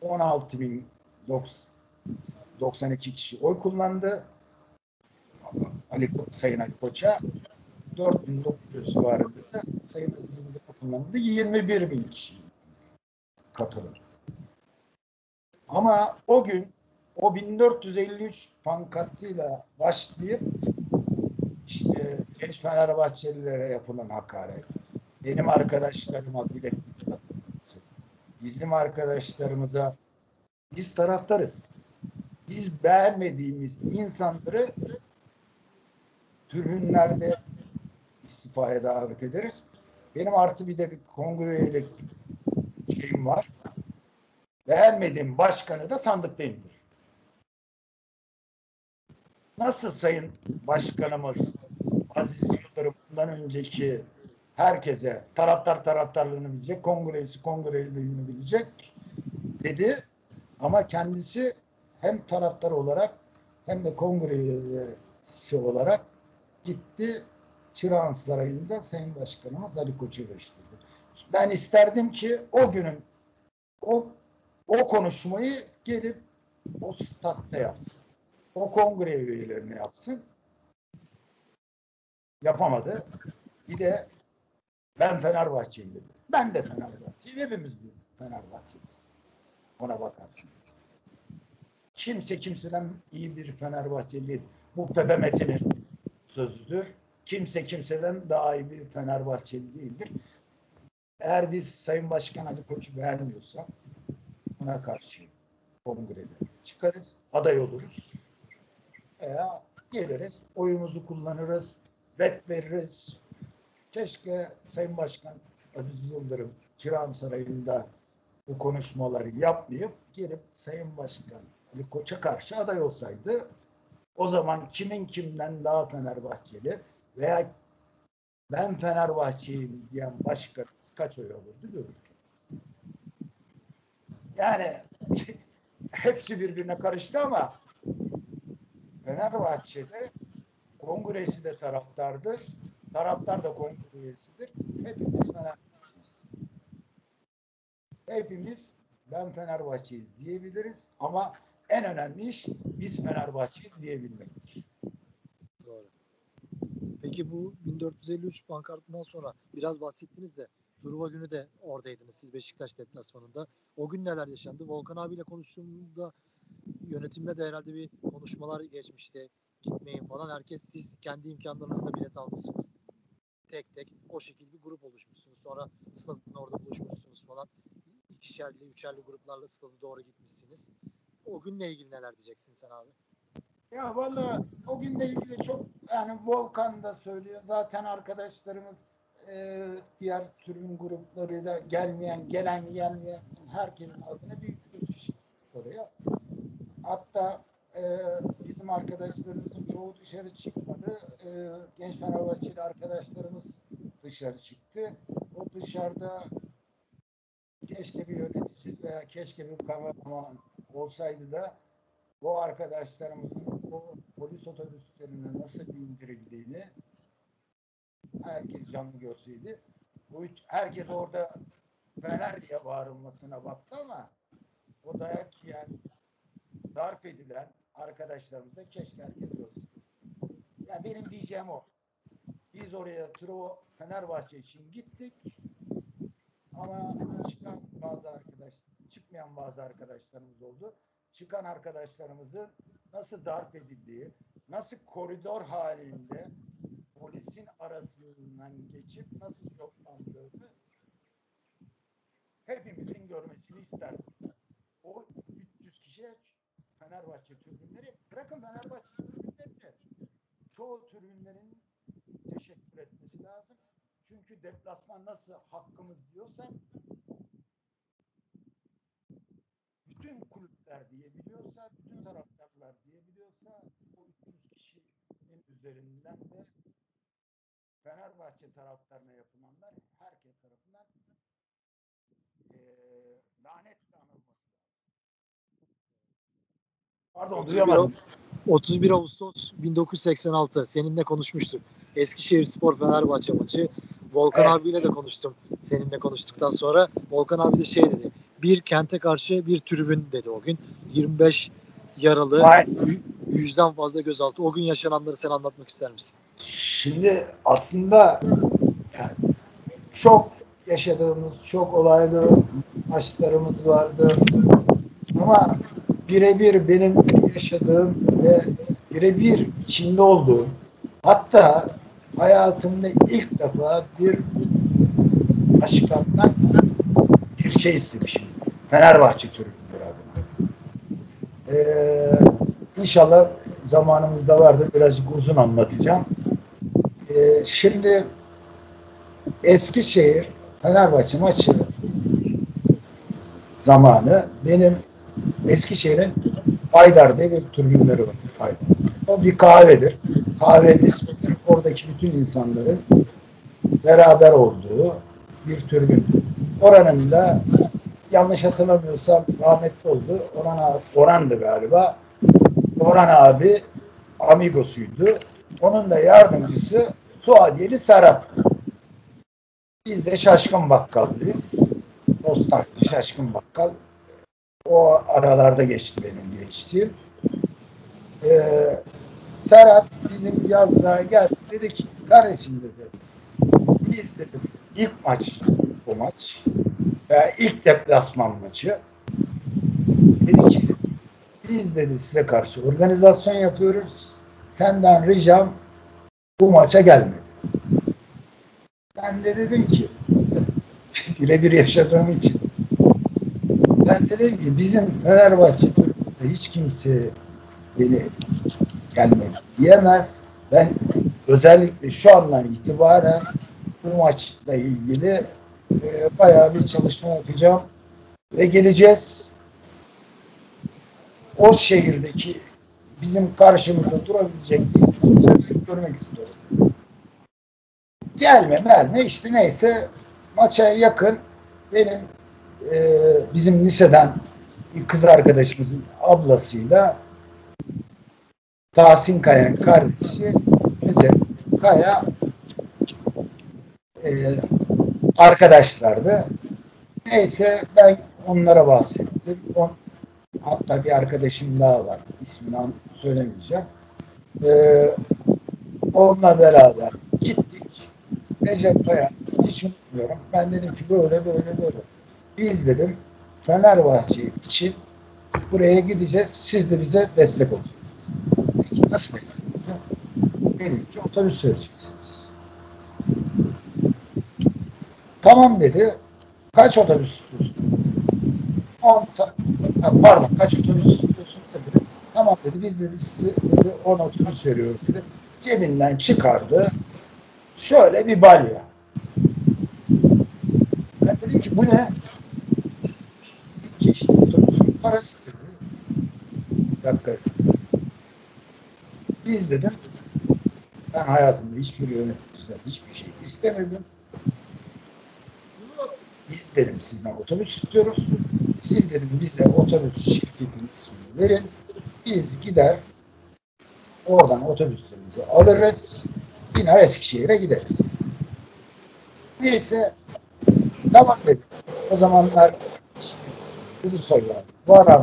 16.092 kişi oy kullandı. Ali Sayın Ali Koç'a 4900 civarında da Sayın Aziz Yıldırım kullandı. 21 bin kişi katılım. Ama o gün o 1453 pankartıyla başlayıp işte genç Fenerbahçelilere yapılan hakaret, benim arkadaşlarıma takılması, bizim arkadaşlarımıza biz taraftarız. Biz beğenmediğimiz insanları tribünlerde istifaya davet ederiz. Benim artı bir de bir kongre üyelik şeyim var. Beğenmediğim başkanı da sandıkta indir. Nasıl Sayın Başkanımız Aziz Yıldırım bundan önceki herkese taraftar taraftarlığını bilecek, kongresi kongreliğini bilecek dedi. Ama kendisi hem taraftar olarak hem de kongresi olarak gitti Çırağan Sarayı'nda Sayın Başkanımız Ali Koç'u eleştirdi. Ben isterdim ki o günün o o konuşmayı gelip o statta yapsın. O kongre üyelerine yapsın. Yapamadı. Bir de ben Fenerbahçeliyim dedi. Ben de Fenerbahçeliyim. Hepimiz bir Fenerbahçeliyiz. Ona bakarsınız. Kimse kimseden iyi bir Fenerbahçeli değil. Bu Pepe Metin'in sözüdür. Kimse kimseden daha iyi bir Fenerbahçeli değildir. Eğer biz Sayın Başkan Ali Koç'u beğenmiyorsak buna karşı kongrede çıkarız, aday oluruz. Veya geliriz, oyumuzu kullanırız, vet veririz. Keşke Sayın Başkan Aziz Yıldırım Çırağan Sarayı'nda bu konuşmaları yapmayıp gelip Sayın Başkan Ali Koç'a karşı aday olsaydı o zaman kimin kimden daha Fenerbahçeli veya ben Fenerbahçeliyim diyen başkanımız kaç oy olurdu görürdük. Yani *laughs* hepsi birbirine karıştı ama Fenerbahçe'de kongresi de taraftardır. Taraftar da kongre üyesidir. Hepimiz Fenerbahçeyiz. Hepimiz ben Fenerbahçeyiz diyebiliriz ama en önemli iş biz Fenerbahçeyiz diyebilmektir. Doğru. Peki bu 1453 pankartından sonra biraz bahsettiniz de Truva günü de oradaydınız siz Beşiktaş deplasmanında. O gün neler yaşandı? Volkan abiyle konuştuğumda yönetimle de herhalde bir konuşmalar geçmişti. Gitmeyin falan. Herkes siz kendi imkanlarınızla bilet almışsınız. Tek tek o şekilde bir grup oluşmuşsunuz. Sonra stadın orada buluşmuşsunuz falan. İkişerli, üçerli gruplarla stadı doğru gitmişsiniz. O günle ilgili neler diyeceksin sen abi? Ya vallahi o günle ilgili çok yani Volkan da söylüyor. Zaten arkadaşlarımız e, diğer türün grupları da gelmeyen, gelen, gelmeyen herkesin adına bir 300 kişi oraya. Hatta bizim arkadaşlarımızın çoğu dışarı çıkmadı. E, genç Fenerbahçeli arkadaşlarımız dışarı çıktı. O dışarıda keşke bir yönetici veya keşke bir kameraman olsaydı da bu arkadaşlarımızın o polis otobüslerine nasıl bindirildiğini herkes canlı görseydi. Bu üç- herkes orada Fener diye bağırılmasına baktı ama o dayak yiyen, darp edilen arkadaşlarımız da keşke herkes görseydi. Yani benim diyeceğim o. Biz oraya Truva Fenerbahçe için gittik ama çıkan bazı arkadaş, çıkmayan bazı arkadaşlarımız oldu. Çıkan arkadaşlarımızın nasıl darp edildiği, nasıl koridor halinde polisin arasından geçip nasıl yoklandığını hepimizin görmesini isterdim. O 300 kişiye Fenerbahçe tribünleri, bırakın Fenerbahçe tribünlerini, çoğu tribünlerin teşekkür etmesi lazım. Çünkü deplasman nasıl hakkımız diyorsak bütün kulüpler diyebiliyorsa, bütün taraftarlar diyebiliyorsa bu 300 kişinin üzerinden de Fenerbahçe taraftarına yapılanlar herkes tarafından eee lanetle anılması lazım. Pardon duyamadım. bir 31 Ağustos 1986 seninle konuşmuştuk. Eskişehir Spor Fenerbahçe maçı. Volkan evet. abiyle de konuştum. Seninle konuştuktan sonra Volkan abi de şey dedi. Bir kente karşı bir tribün dedi o gün. 25 yaralı, yüzden fazla gözaltı. O gün yaşananları sen anlatmak ister misin? Şimdi aslında yani çok yaşadığımız, çok olaylı maçlarımız vardı. Ama birebir benim yaşadığım ve birebir içinde olduğum hatta hayatımda ilk defa bir başkandan bir şey istemişim. Fenerbahçe tribünleri adına. Ee, inşallah zamanımızda vardır. Birazcık uzun anlatacağım. Ee, şimdi Eskişehir Fenerbahçe maçı zamanı benim Eskişehir'in Aydar diye bir tribünleri var. Aydar. O bir kahvedir. Kahvenin ismidir. Oradaki bütün insanların beraber olduğu bir türbündür. Oranın da yanlış hatırlamıyorsam rahmetli oldu. Orhan Orhan'dı galiba. Orhan abi amigosuydu. Onun da yardımcısı Suadiyeli Serap'tı. Biz de Şaşkın Bakkal'dayız. Bostancı Şaşkın Bakkal. O aralarda geçti benim geçtiğim. Ee, Serhat bizim yazlığa geldi. Dedi ki kardeşim dedi biz dedi ilk maç bu maç veya ilk deplasman maçı dedi ki biz dedi size karşı organizasyon yapıyoruz. Senden ricam bu maça gelme. Ben de dedim ki *laughs* birebir yaşadığım için dedim ki bizim Fenerbahçe kulübünde hiç kimse beni gelmedi diyemez. Ben özellikle şu andan itibaren bu maçla ilgili e, bayağı bir çalışma yapacağım ve geleceğiz. O şehirdeki bizim karşımızda durabilecek bir insanları görmek istiyorum. Gelme gelme işte neyse maça yakın benim e, bizim liseden bir kız arkadaşımızın ablasıyla Tahsin Kaya'nın kardeşi Recep Kaya e, arkadaşlardı. Neyse ben onlara bahsettim. On, hatta bir arkadaşım daha var. İsmini söylemeyeceğim. Ee, onunla beraber gittik. Recep Kaya hiç unutmuyorum. Ben dedim ki böyle böyle böyle. Biz dedim Fenerbahçe için buraya gideceğiz. Siz de bize destek olacaksınız. Peki nasıl destek olacağız? Dedim ki otobüs söyleyeceksiniz. Tamam dedi. Kaç otobüs istiyorsun? 10 pardon kaç otobüs istiyorsun dedi. Tamam dedi biz dedi size dedi 10 otobüs veriyoruz dedi. Cebinden çıkardı. Şöyle bir balya. Ben dedim ki bu ne? Parası dedi. Dakika. Biz dedim ben hayatımda hiçbir yöneticiden hiçbir şey istemedim. Biz dedim sizden otobüs istiyoruz. Siz dedim bize otobüs şirketinin ismini verin. Biz gider oradan otobüslerimizi alırız. Yine Eskişehir'e gideriz. Neyse tamam dedim. O zamanlar işte Ulusoylar, Varan var,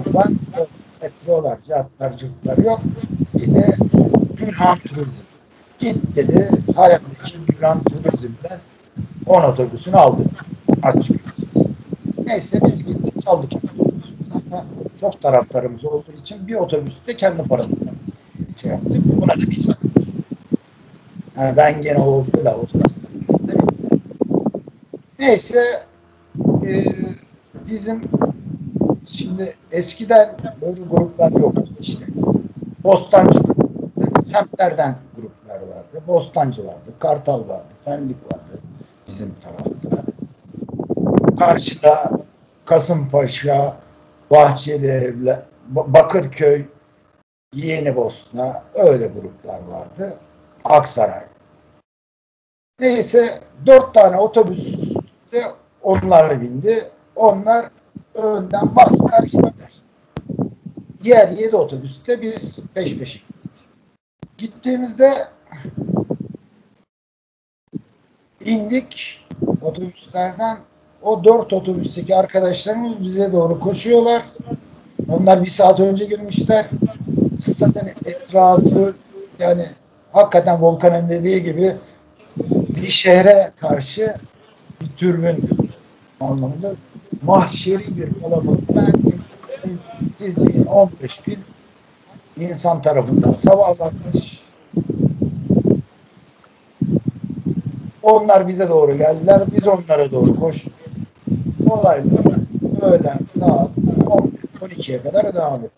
metrolar, cartlar, cırtlar yok. Bir de Gülhan Turizm. Git dedi, haremdeki Gülhan Turizm'den 10 otobüsünü aldı. Açık. Neyse biz gittik aldık otobüsümüzü çok taraftarımız olduğu için bir otobüste kendi paramızla şey yaptık. Buna da biz yani ben gene o kıla otobüslerimizde Neyse e, bizim şimdi eskiden böyle gruplar yoktu işte. Bostancı grupları, semtlerden gruplar vardı. Bostancı vardı, Kartal vardı, Pendik vardı bizim tarafta. Karşıda Kasımpaşa, Bahçeli Bakırköy, Yeni Bosna öyle gruplar vardı. Aksaray. Neyse dört tane otobüste onlar bindi. Onlar önden bastılar gittiler. Diğer 7 otobüste biz peş peşe gittik. Gittiğimizde indik otobüslerden o dört otobüsteki arkadaşlarımız bize doğru koşuyorlar. Onlar bir saat önce girmişler. Zaten etrafı yani hakikaten Volkan'ın dediği gibi bir şehre karşı bir türbün anlamında mahşeri bir kalabalık. Ben siz deyin 15 bin insan tarafından sabahlanmış. Onlar bize doğru geldiler. Biz onlara doğru koştuk. Olaylar öğlen saat 11-12'ye kadar devam etti.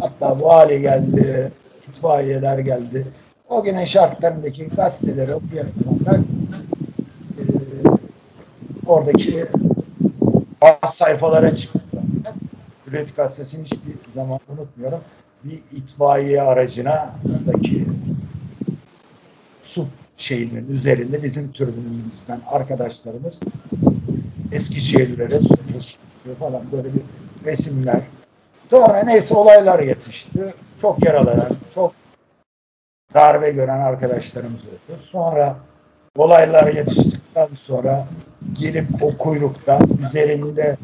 Hatta vali geldi, itfaiyeler geldi. O günün şartlarındaki gazeteleri okuyan insanlar e, oradaki baz sayfalara çıktı zaten. Hürriyet gazetesini hiçbir zaman unutmuyorum. Bir itfaiye aracına daki su şeyinin üzerinde bizim türbünümüzden arkadaşlarımız Eskişehirlere su taşıtıyor falan böyle bir resimler. Sonra neyse olaylar yetişti. Çok yaralanan, çok darbe gören arkadaşlarımız oldu. Sonra olaylar yetiştikten sonra gelip o kuyrukta üzerinde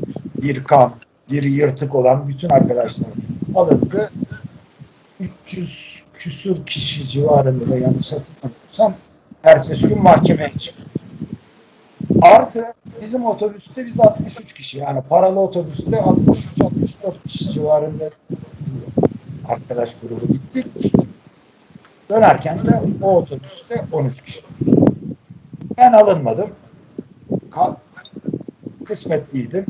bir kan, bir yırtık olan bütün arkadaşlarım alındı. 300 küsur kişi civarında yanlış hatırlamıyorsam ertesi gün mahkemeye çıktı. Artı bizim otobüste biz 63 kişi yani paralı otobüste 63-64 kişi civarında arkadaş grubu gittik. Dönerken de o otobüste 13 kişi. Ben alınmadım. Ka kısmetliydim.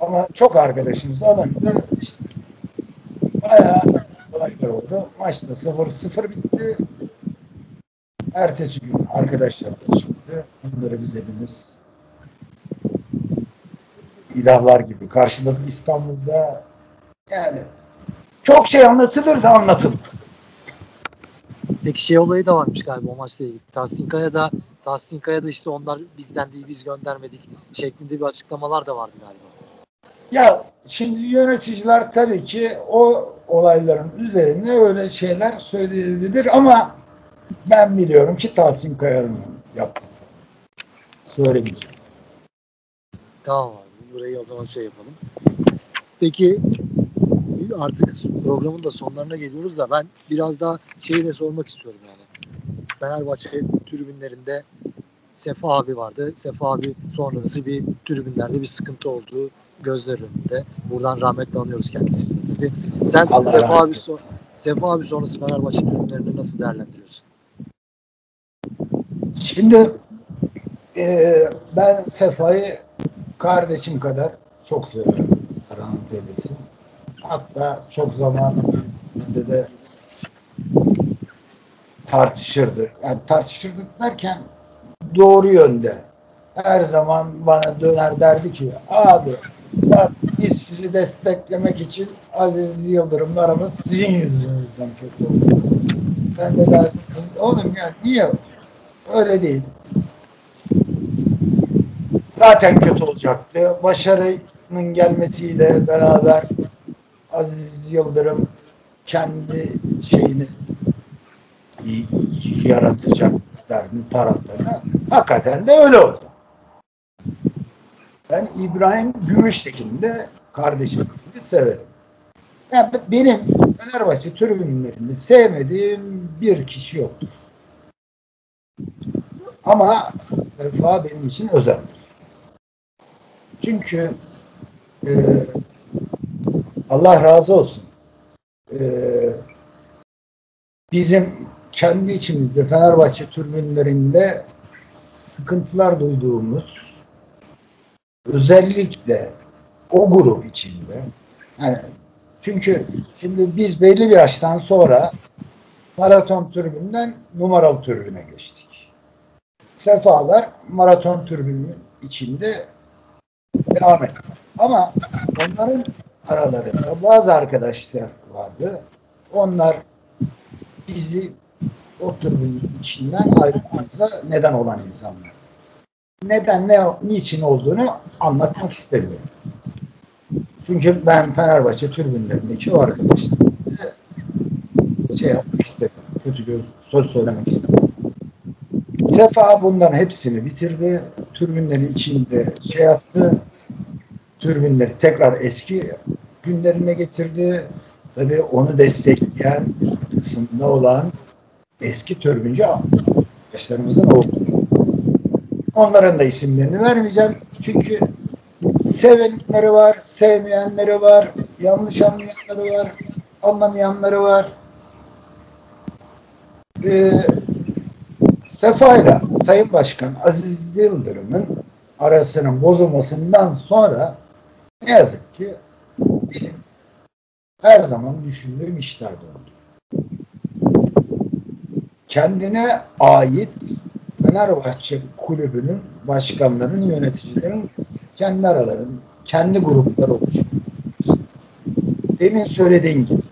Ama çok arkadaşımız alındı. İşte bayağı olaylar oldu. Maçta 0-0 bitti. Ertesi gün arkadaşlarımız çıktı. Onları biz hepimiz ilahlar gibi karşıladık İstanbul'da. Yani çok şey anlatılır da anlatılmaz. Peki şey olayı da varmış galiba o maçla ilgili. Tahsin Kaya'da Tahsin Kaya'da işte onlar bizden değil biz göndermedik şeklinde bir açıklamalar da vardı galiba. Ya şimdi yöneticiler tabii ki o olayların üzerine öyle şeyler söyleyebilir ama ben biliyorum ki Tahsin Kaya'nın yaptı. Söylemeyeceğim. Tamam abi. Burayı o zaman şey yapalım. Peki artık programın da sonlarına geliyoruz da ben biraz daha şeyi de sormak istiyorum yani. Fenerbahçe tribünlerinde Sefa abi vardı. Sefa abi sonrası bir tribünlerde bir sıkıntı olduğu gözler önünde. Buradan rahmetle anıyoruz kendisini de tabii. Sen Allah Sefa abi, son, Sefa abi sonrası Fenerbahçe tribünlerini nasıl değerlendiriyorsun? Şimdi e, ben Sefa'yı kardeşim kadar çok seviyorum. Rahmet eylesin. Hatta çok zaman bizde de tartışırdık. Yani tartışırdık derken doğru yönde. Her zaman bana döner derdi ki abi bak biz sizi desteklemek için Aziz Yıldırımlarımız sizin yüzünüzden kötü oldu. Ben de derdim oğlum ya niye öyle değil. Zaten kötü olacaktı. Başarının gelmesiyle beraber Aziz Yıldırım kendi şeyini yaratacak derdim taraftarına. Hakikaten de öyle oldu. Ben İbrahim Gümüştekin'i de kardeşim gibi severim. Yani benim Fenerbahçe tribünlerinde sevmediğim bir kişi yoktur. Ama Sefa benim için özeldir. Çünkü e, Allah razı olsun. E, bizim kendi içimizde Fenerbahçe türbünlerinde sıkıntılar duyduğumuz özellikle o grup içinde yani çünkü şimdi biz belli bir yaştan sonra maraton türbünden numaralı türbüne geçtik. Sefalar maraton türbünün içinde devam etti. Ama onların aralarında bazı arkadaşlar vardı. Onlar bizi o türbünün içinden ayrılmamıza neden olan insanlar. Neden, ne, niçin olduğunu anlatmak istemiyorum. Çünkü ben Fenerbahçe tribünlerindeki o arkadaşlar şey yapmak istemiyorum. Kötü göz söz söylemek istemiyorum. Sefa bunların hepsini bitirdi. Türbünlerin içinde şey yaptı. Türbünleri tekrar eski günlerine getirdi. Tabii onu destekleyen arkasında olan eski türbüncü arkadaşlarımızın olduğu. Onların da isimlerini vermeyeceğim. Çünkü sevenleri var, sevmeyenleri var, yanlış anlayanları var, anlamayanları var. Ee, Sefa ile Sayın Başkan Aziz Yıldırım'ın arasının bozulmasından sonra ne yazık ki benim her zaman düşündüğüm işler döndü. Kendine ait Fenerbahçe kulübünün başkanlarının, yöneticilerin kendi aralarının, kendi grupları oluşuyor. Demin söylediğin gibi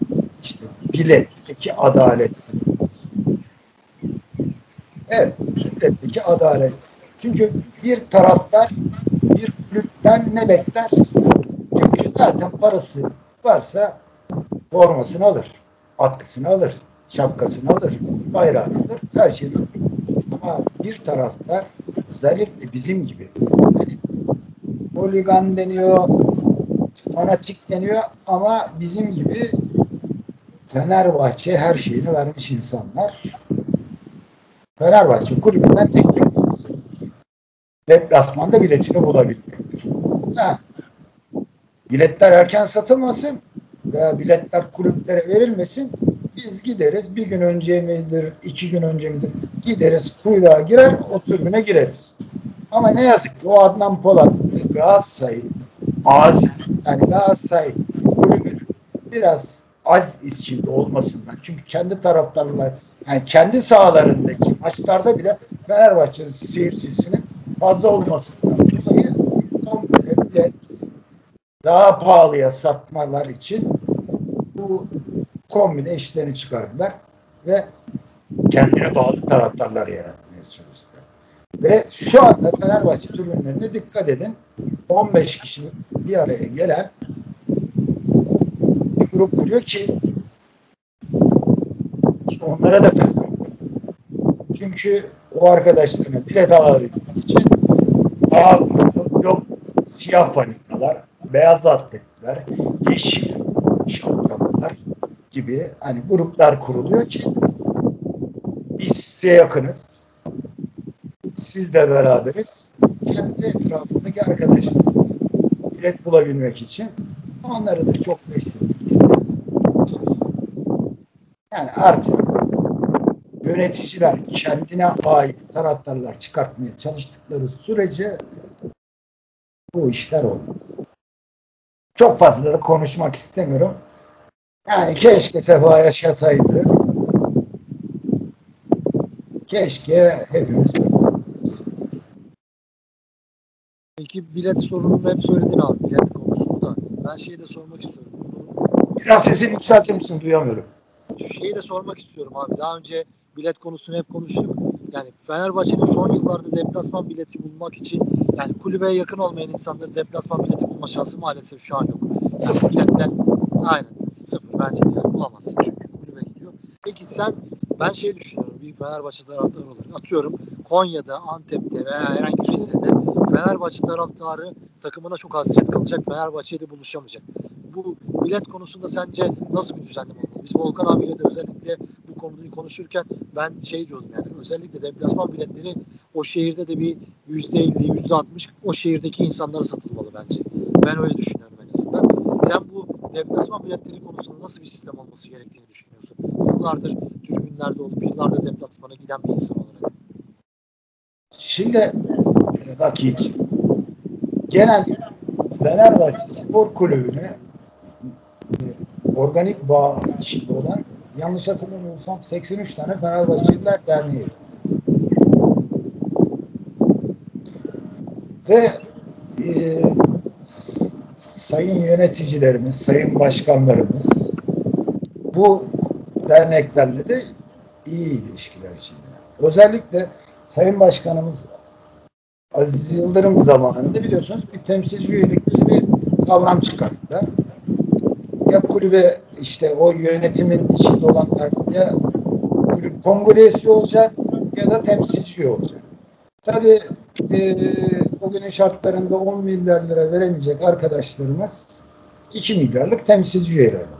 işte biletteki adaletsizlik. Evet, biletteki adalet. Çünkü bir taraftar bir kulüpten ne bekler? Çünkü zaten parası varsa formasını alır, atkısını alır, şapkasını alır, bayrağını alır, her şeyini alır. Ama bir taraftar özellikle bizim gibi hani, holigan deniyor, fanatik deniyor ama bizim gibi Fenerbahçe her şeyini vermiş insanlar. Fenerbahçe kulübünden tek beklentisi deplasmanda biletini bulabilmektir. Ha. Biletler erken satılmasın veya biletler kulüplere verilmesin. Biz gideriz bir gün önce midir, iki gün önce midir gideriz kuyruğa girer o türbüne gireriz. Ama ne yazık ki o Adnan Polat Galatasaray az yani Galatasaray kulübünün biraz az içinde olmasından çünkü kendi taraftarlar yani kendi sahalarındaki maçlarda bile Fenerbahçe seyircisinin fazla olmasından dolayı komple bilet daha pahalıya satmalar için bu kombine işlerini çıkardılar ve kendine bağlı taraftarlar yaratmaya çalıştılar. Ve şu anda Fenerbahçe tribünlerine dikkat edin. 15 kişi bir araya gelen bir grup kuruyor ki onlara da kızmıyor. Çünkü o arkadaşlarına bilet alabilmek için A grubu yok siyah fanikalar, beyaz atletler, yeşil şapkalılar gibi hani gruplar kuruluyor ki biz size yakınız. Siz de beraberiz. Kendi etrafındaki arkadaşlar bilet bulabilmek için onları da çok beslemek istedim. Yani artık yöneticiler kendine ait taraftarlar çıkartmaya çalıştıkları sürece bu işler olmaz. Çok fazla da konuşmak istemiyorum. Yani keşke Sefa yaşasaydı. Keşke hepimiz Peki bilet sorununu hep söyledin abi bilet konusunu da. Ben şeyi de sormak istiyorum. Biraz sesini yükseltir misin? Duyamıyorum. şeyi de sormak istiyorum abi. Daha önce bilet konusunu hep konuştuk. Yani Fenerbahçe'nin son yıllarda deplasman bileti bulmak için yani kulübeye yakın olmayan insanların deplasman bileti bulma şansı maalesef şu an yok. Yani Sıfır. biletler aynen sıfır bence de yani bulamazsın çünkü kulübe gidiyor. Peki sen ben şey düşünüyorum bir Fenerbahçe taraftarı olarak atıyorum Konya'da, Antep'te veya herhangi bir Rize'de Fenerbahçe taraftarı takımına çok hasret kalacak. Fenerbahçe'yle buluşamayacak. Bu bilet konusunda sence nasıl bir düzenleme olmalı? Biz Volkan abiyle de özellikle bu konuyu konuşurken ben şey diyordum yani özellikle deplasman biletleri o şehirde de bir yüzde elli, yüzde altmış o şehirdeki insanlara satılmalı bence. Ben öyle düşünüyorum en azından. Sen bu deplasman biletleri konusunda nasıl bir sistem olması gerektiğini düşünüyorsun? Yıllardır tribünlerde olup yıllardır deplasmana giden bir insan olarak. Şimdi e, bak hiç. Genel Fenerbahçe Spor Kulübü'ne e, organik bağ içinde olan yanlış hatırlamıyorsam 83 tane Fenerbahçeliler Derneği. Ve e, sayın yöneticilerimiz, sayın başkanlarımız bu derneklerle de iyi ilişkiler içinde. Özellikle Sayın Başkanımız Aziz Yıldırım zamanında biliyorsunuz bir temsilci üyelikleri kavram çıkarttılar. Ya kulübe işte o yönetimin içinde olanlar ya kulüp kongresi olacak ya da temsilci olacak. Tabii e, o günün şartlarında 10 milyar lira veremeyecek arkadaşlarımız 2 milyarlık temsilci üyeleri oldular.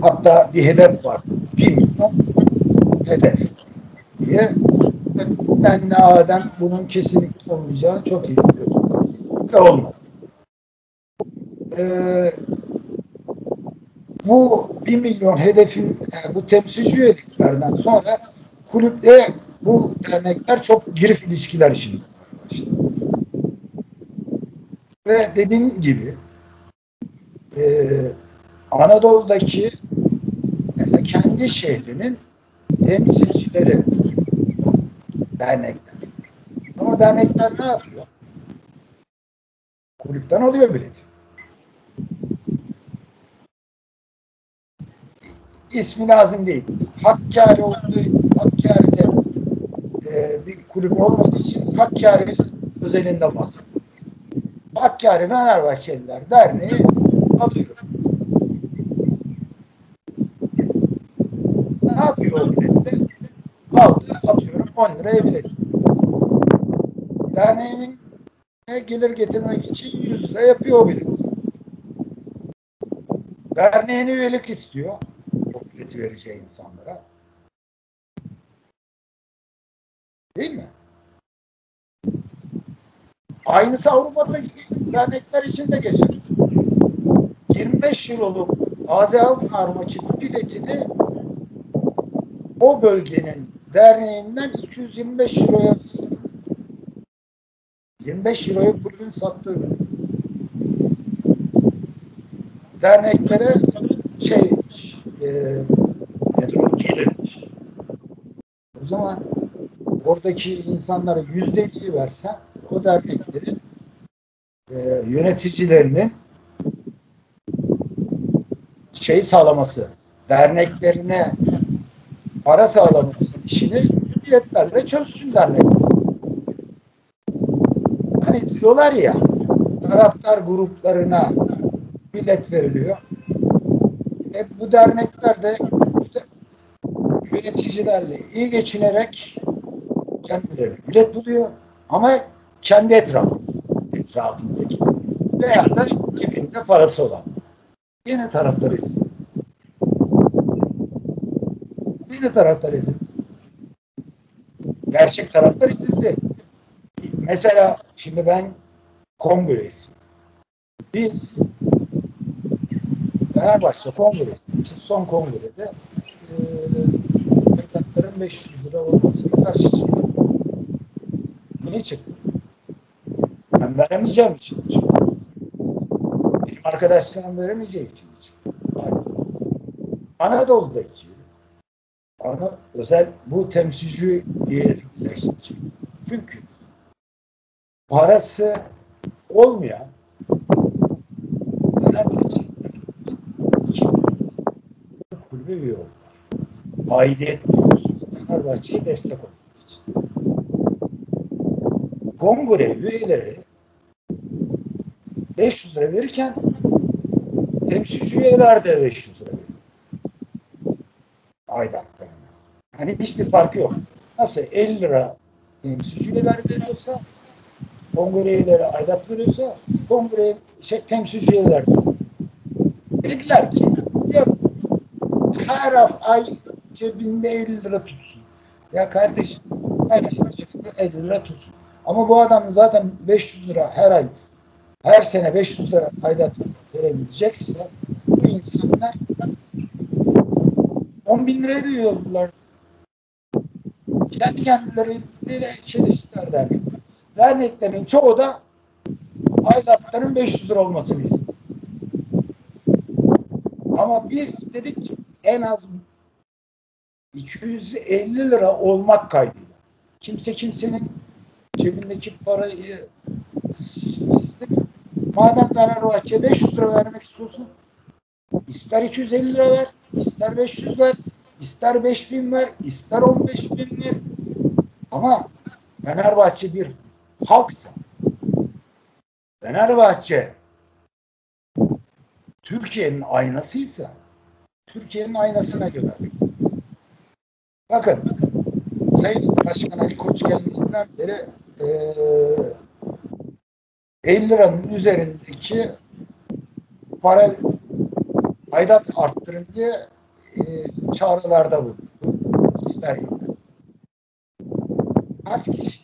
Hatta bir hedef vardı. 1 milyon hedef diye ben de Adem bunun kesinlikle olmayacağını çok iyi biliyordum. Ve olmadı. Ee, bu 1 milyon hedefin yani bu temsilci üyeliklerden sonra kulüple bu dernekler çok girif ilişkiler içinde başladı. Ve dediğim gibi e, Anadolu'daki mesela kendi şehrinin temsilcileri dernekler. Ama dernekler ne yapıyor? Kulüpten alıyor bileti. İsmi lazım değil. Hakkari olduğu Hakkari'de e, bir kulüp olmadığı için Hakkari özelinde bahsediyoruz. Hakkari Fenerbahçeliler Derneği alıyor. Ne yapıyor o bilette? Aldı atıyorum 10 liraya bilet. Derneğinin gelir getirmek için 100 lira yapıyor o bilet. Derneğine üyelik istiyor. O bileti vereceği insanlara. Değil mi? Aynısı Avrupa'daki dernekler için de geçer. 25 euroluk Gazi Alkmaar maçı biletini o bölgenin derneğinden 225 euroya satıyor. 25 euroya kulübün sattığı bilet. Derneklere şey e, nedir o. O zaman oradaki insanlara yüzde elliyi versen o derneklerin e, yöneticilerinin şey sağlaması, derneklerine para sağlaması işini biletlerle çözsün dernekler. Hani diyorlar ya taraftar gruplarına bilet veriliyor. E bu dernekler de yöneticilerle iyi geçinerek kendileri bilet buluyor ama kendi etrafı, etrafındaki veya da cebinde parası olan. Yine taraftar izin. Yine taraftar izin. Gerçek taraftar izindi. Mesela şimdi ben kongresi. Biz Fenerbahçe kongresi son kongrede e, mekatların 500 lira olmasını karşı çıktık. Niye çıktık? Ben veremeyeceğim için çıktım. Benim arkadaşlarım veremeyeceği için çıktım. Hayır. Anadolu'daki ana, özel bu temsilci üyelikler için çıktım. Çünkü parası olmayan kulübe üye oldular. Aidiyet duygusu Fenerbahçe'ye destek için. Kongre üyeleri 500 lira verirken temsilci üyeler de 500 lira veriyor. Aidatlarına. Hani hiçbir farkı yok. Nasıl 50 lira temsilci üyeler veriyorsa kongre üyeleri aidat veriyorsa kongre şey, temsilci üyeler de Dediler ki yok her ay cebinde 50 lira tutsun. Ya kardeşim her ay cebinde 50 lira tutsun. Ama bu adam zaten 500 lira her ay her sene 500 lira aidat verebilecekse bu insanlar 10 bin liraya da oldular. Kendi kendileriyle çeliştiler dernekler. Derneklerin çoğu da aidatların 500 lira olmasını istiyor. Ama biz dedik ki en az 250 lira olmak kaydıyla. Kimse kimsenin cebindeki parayı istemiyor. Madem Fenerbahçe 500 lira vermek istiyorsun ister 250 lira ver, ister 500 ver, ister 5000 ver, ister 15 bin ver. Ama Fenerbahçe bir halksa Fenerbahçe Türkiye'nin aynasıysa Türkiye'nin aynasına göre. Bakın Sayın Başkan Ali Koç geldiğinden beri e, 50 liranın üzerindeki para aidat arttırın diye e, çağrılarda bulundu. İster yok. Kaç kişi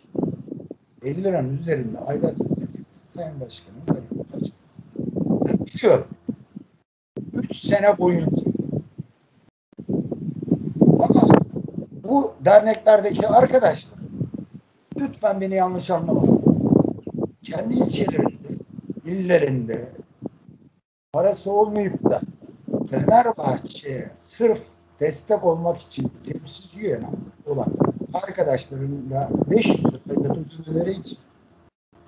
50 liranın üzerinde aidat ödedi Sayın Başkanımız Ali Koç biliyorum. 3 sene boyunca ama bu derneklerdeki arkadaşlar lütfen beni yanlış anlamasın. Kendi ilçelerinde, illerinde parası olmayıp da Fenerbahçe'ye sırf destek olmak için temsilci olan arkadaşlarıyla 500 lira ödülleri için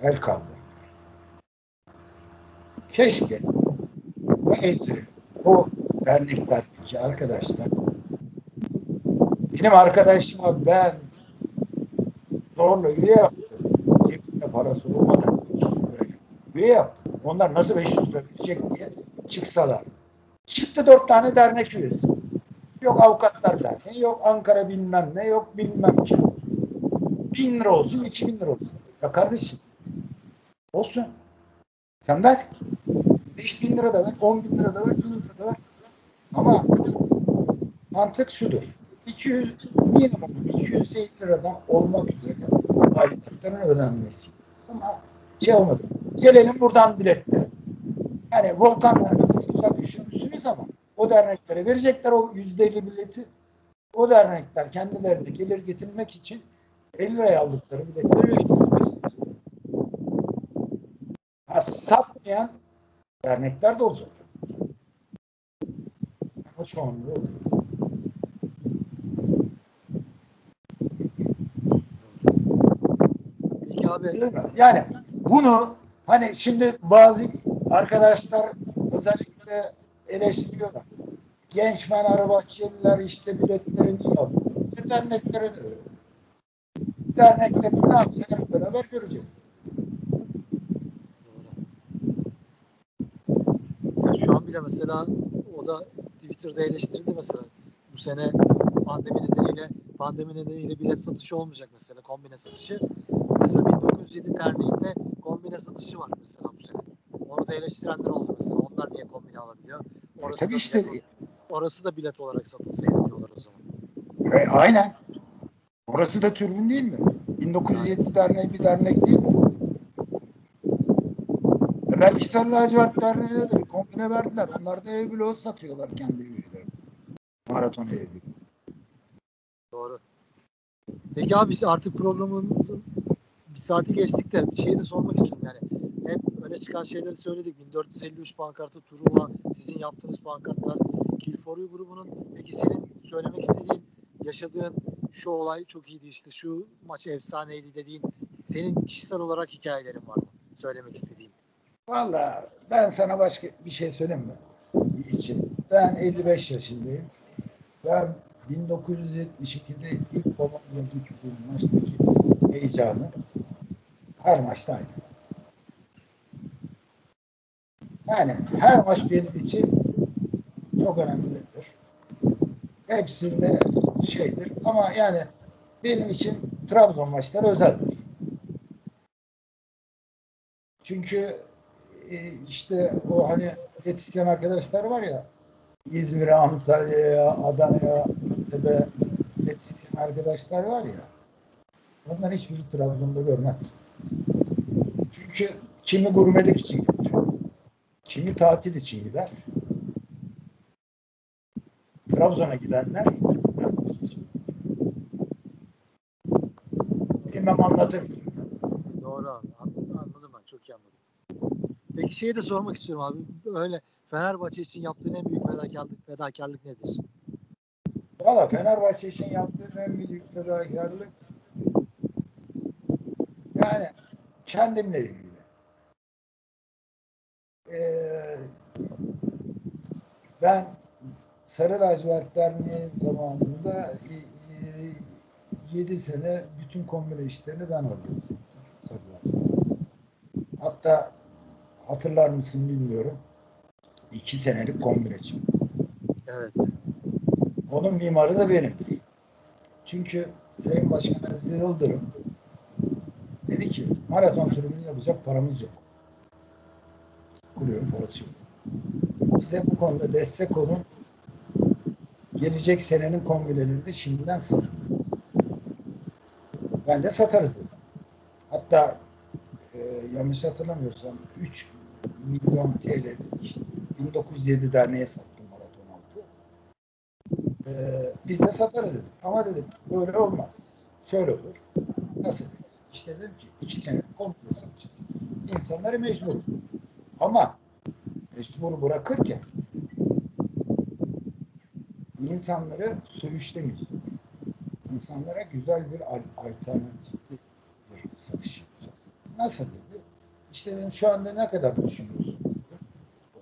el kaldırdı. Keşke bu elleri o derneklerdeki arkadaşlar benim arkadaşıma ben zorla üye yaptım. Cebimde parası olmadan üye yaptım. Onlar nasıl 500 lira verecek diye çıksalardı. Çıktı dört tane dernek üyesi. Yok avukatlar derneği, yok Ankara bilmem ne, yok bilmem kim. Bin lira olsun, iki bin lira olsun. Ya kardeşim, olsun. Sen ver. Beş bin lira da ver, on bin lira da ver, bin lira da ver. Ama mantık şudur. 200 minimum 250 liradan olmak üzere aidatların ödenmesi. Ama şey olmadı. Gelelim buradan biletleri. Yani Volkan siz güzel düşünmüşsünüz ama o derneklere verecekler o yüzde elli bileti. O dernekler kendilerine gelir getirmek için 50 liraya aldıkları biletleri 500 liraya satmayan dernekler de olacak. Ama çoğunluğu oluyor. Mi? Yani bunu hani şimdi bazı arkadaşlar özellikle eleştiriyorlar. Genç Fenerbahçeliler işte biletlerini alıyor. E, derneklere de öyle. Dernekler ne yapacak hep beraber göreceğiz. Yani şu an bile mesela o da Twitter'da eleştirildi mesela. Bu sene pandemi nedeniyle pandemi nedeniyle bilet satışı olmayacak mesela kombine satışı. Mesela 1907 Derneği'nde kombine satışı var mesela bu sene. Onu da eleştirenler oldu mesela. Onlar niye kombine alabiliyor? Orası Tabii da işte bilet, orası da bilet olarak satılsaydı diyorlar o zaman. e, aynen. Orası da türbün değil mi? 1907 derneği bir dernek değil mi? E belki Sarı Lacivert Derneği'ne de bir kombine verdiler. Onlar da ev bloğu satıyorlar kendi üyelerine. Maraton ev bloğu. Doğru. Peki abi artık programımızın bir saati geçtik de şeyi de sormak istiyorum yani. Hep öne çıkan şeyleri söyledik. 1453 pankartı, Truva, sizin yaptığınız pankartlar, Kill for You grubunun. Peki senin söylemek istediğin, yaşadığın şu olay çok iyiydi işte, şu maç efsaneydi dediğin, senin kişisel olarak hikayelerin var mı? Söylemek istediğin. Valla ben sana başka bir şey söyleyeyim mi? için. Ben 55 yaşındayım. Ben 1972'de ilk babamla gittiğim maçtaki heyecanı her maçta aynı. Yani her maç benim için çok önemlidir. Hepsinde şeydir ama yani benim için Trabzon maçları özeldir. Çünkü e, işte o hani yetişen arkadaşlar var ya İzmir'e, Antalya'ya, Adana'ya, Antep'e yetişen arkadaşlar var ya onlar hiçbiri Trabzon'da görmez. Çünkü kimi gurmelik için gider. Kimi tatil için gider. Trabzon'a gidenler Fenerbahçe için. Bilmem anlatabildim? Doğru abi. Anladım, anladım ben. Çok iyi anladım. Peki şeyi de sormak istiyorum abi. Öyle Fenerbahçe için yaptığın en büyük fedakarlık, fedakarlık nedir? Valla Fenerbahçe için yaptığım en büyük fedakarlık yani kendimle ilgili. Ee, ben Sarı Lacivert Derneği zamanında 7 sene bütün kombine işlerini ben organize ettim. Sarı Lacivert. Hatta hatırlar mısın bilmiyorum. İki senelik kombine çıktı. Evet. Onun mimarı da benim. Çünkü Sayın Başkan Aziz Yıldırım dedi ki maraton turunu yapacak paramız yok. Kulübün parası yok. Bize bu konuda destek olun. Gelecek senenin kombinelerini de şimdiden satın. Ben de satarız dedim. Hatta e, yanlış hatırlamıyorsam 3 milyon TL'lik 1907 derneğe sattım maraton altı. E, biz de satarız dedik. Ama dedik böyle olmaz. Şöyle olur. İşte dedim ki iki sene komple satacağız. İnsanları mecbur. Ama mecbur bırakırken insanları söğüşlemeyeceğiz. İnsanlara güzel bir al- alternatifli bir satış yapacağız. Nasıl dedi? İşte dedim şu anda ne kadar düşünüyorsun dedim.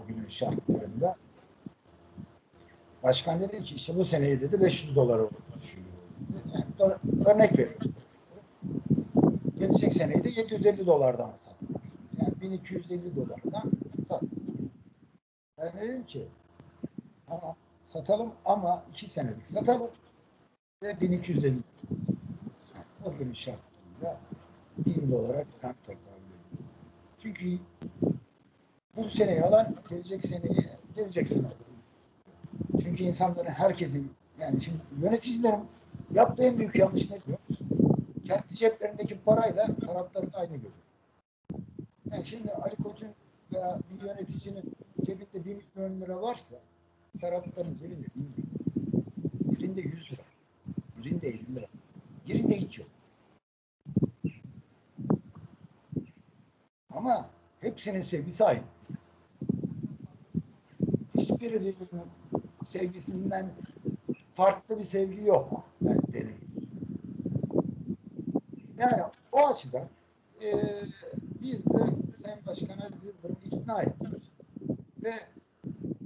O günün şartlarında. Başkan dedi ki işte bu seneyi dedi 500 dolar olur düşünüyor dedi. Yani örnek veriyorum. Seneyi de 750 dolardan satmak. Yani 1250 dolardan sat. Ben dedim ki tamam satalım ama 2 senelik satalım ve 1250 yani o günün şartlarında 1000 dolara falan ediyor. Çünkü bu seneyi alan gelecek seneyi gelecek sene alır. Çünkü insanların herkesin yani şimdi yöneticilerin yaptığı en büyük yanlış ne musun? Kendi ceplerindeki parayla taraftarın aynı görüyor. Yani şimdi Ali Koç'un veya bir yöneticinin cebinde 1 milyon lira varsa taraftarın cebinde 1000 lira. Birinde 100 lira. Birinde 50 lira. Birinde hiç yok. Ama hepsinin sevgisi aynı. Hiçbirinin sevgisinden farklı bir sevgi yok. Benim gözümde. Yani o açıdan e, biz de Sayın Başkan Aziz Yıldırım'ı ikna ettik. Ve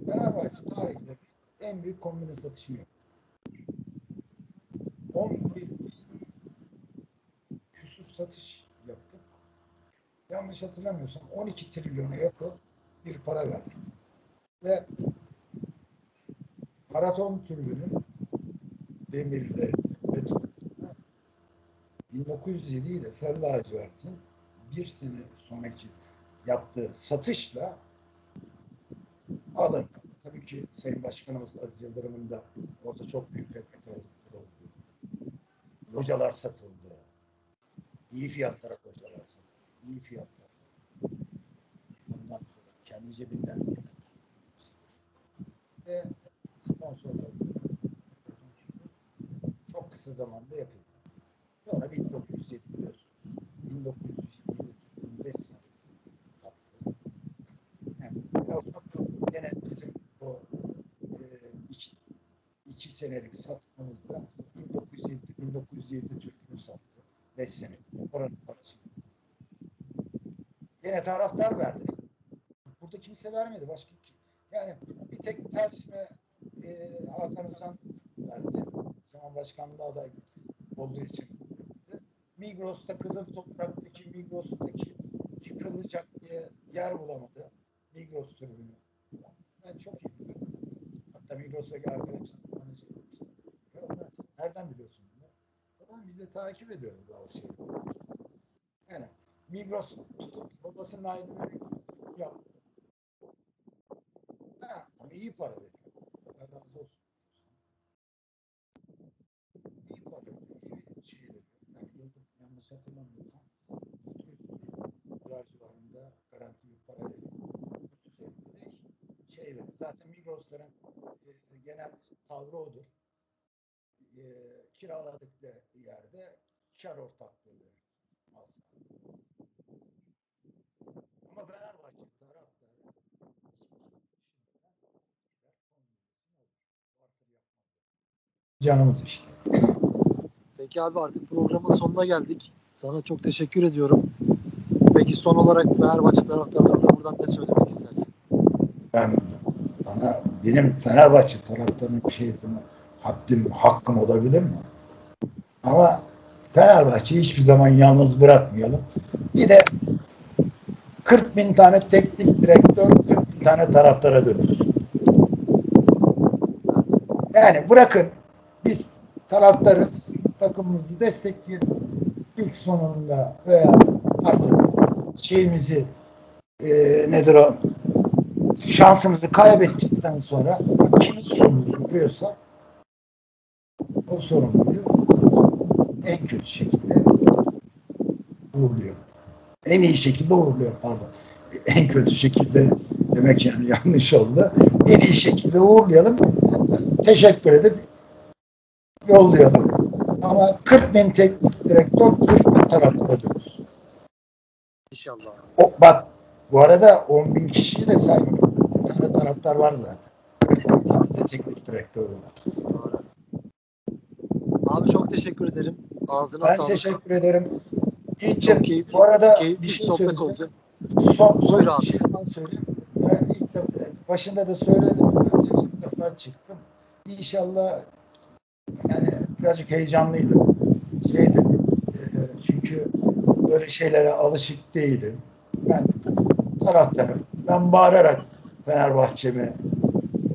Fenerbahçe tarihleri en büyük kombine satışını yaptık. 11 bin küsur satış yaptık. Yanlış hatırlamıyorsam 12 trilyona yakın bir para verdik. Ve maraton türbünün demirleri betonlarına 1907 ile Sarı Lacivert'in bir sene sonraki yaptığı satışla alındı. Tabii ki Sayın Başkanımız Aziz Yıldırım'ın da orada çok büyük fedakarlıkları oldu. Localar satıldı. İyi fiyatlara localar satıldı. İyi fiyatlar. Ondan sonra kendi cebinden de ve sponsorlar çok kısa zamanda yapıldı. Sonra 1907 biliyorsunuz. 1907 5 sene sattı. Yani, gene bizim o e, iki, iki senelik satmamızda 1907 1907 Türk'ünü sattı. 5 senelik. Oranın parası. Gene taraftar verdi. Burada kimse vermedi. Başka kim? Yani bir tek ters ve e, Hakan Özan verdi. Zaman başkanlığa aday olduğu için. Migros'ta Kızıl Toprak'taki Migros'taki yıkılacak diye yer bulamadı. Migros tribünü. Ben çok iyi biliyorum. Hatta Migros'taki arkadaşlar bana şey demişti. Ya sen nereden biliyorsun bunu? Ulan biz de takip ediyoruz bazı şeyleri. Yani Migros tutup babasının ayrılığını Migros yaptı. Ha, ama iyi para veriyor. Allah razı olsun. İyi para veriyor. iyi bir şey veriyor. Yani yıllık yanlış hatırlamıyorsam 600 bin dolar civarında garanti bir para veriyor. Yurt üzerinde de şey veriyor. Zaten Migros'ların e, genel tavrı odur. E, kiraladıkları yerde kar ortaklığı verir. Ama Fenerbahçe taraftarı Canımız işte. Peki abi artık programın sonuna geldik. Sana çok teşekkür ediyorum. Peki son olarak Fenerbahçe taraftarlarına buradan ne söylemek istersin? Ben bana benim Fenerbahçe taraftarının bir şey haddim, hakkım olabilir mi? Ama Fenerbahçe'yi hiçbir zaman yalnız bırakmayalım. Bir de 40 bin tane teknik direktör, 40 bin tane taraftara dönüyoruz. Yani bırakın biz taraftarız, takımımızı destekleyelim. İlk sonunda veya artık şeyimizi e, nedir o şansımızı kaybettikten sonra kimi sorumlu görüyorsa o sorumluyu en kötü şekilde uğurluyor. En iyi şekilde uğurluyor pardon. En kötü şekilde demek yani *laughs* yanlış oldu. En iyi şekilde uğurlayalım. Teşekkür edip yollayalım. Ama 40 bin teknik direktör 40 bin taraftara dönüş. İnşallah. O, bak bu arada 10 bin kişiyi de saymıyorum. Bir tane taraftar var zaten. 40 bin tane de teknik direktör olabiliriz. Doğru. Abi çok teşekkür ederim. Ağzına Ben sağlık. teşekkür ederim. Çok İlçim, keyifli, bu arada keyifli bir şey sohbet oldu. Son, son bir şey ben söyleyeyim. Ben ilk defa, başında da söyledim zaten ilk defa çıktım. İnşallah yani birazcık heyecanlıydım. Şeydi, e, çünkü böyle şeylere alışık değilim. Ben taraftarım. Ben bağırarak Fenerbahçe'mi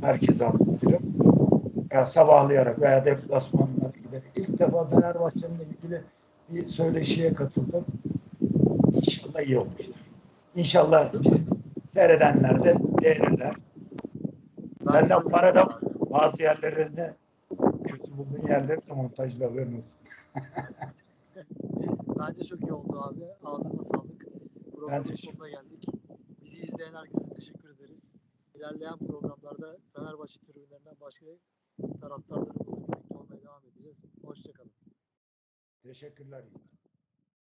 herkese anlatırım. Ya sabahlayarak veya deplasmanlara giderek. İlk defa Fenerbahçe'mle ilgili bir söyleşiye katıldım. İnşallah iyi olmuştur. İnşallah bizi seyredenler de beğenirler. Senden para da bazı yerlerinde kötü bulduğun yerleri de montajla haberin olsun. *laughs* Bence çok iyi oldu abi. Ağzına sağlık. Programın sonuna geldik. Bizi izleyen herkese teşekkür ederiz. İlerleyen programlarda Fenerbahçe tribünlerinden başka taraftarlarımızla birlikte olmaya devam edeceğiz. Hoşçakalın. Teşekkürler.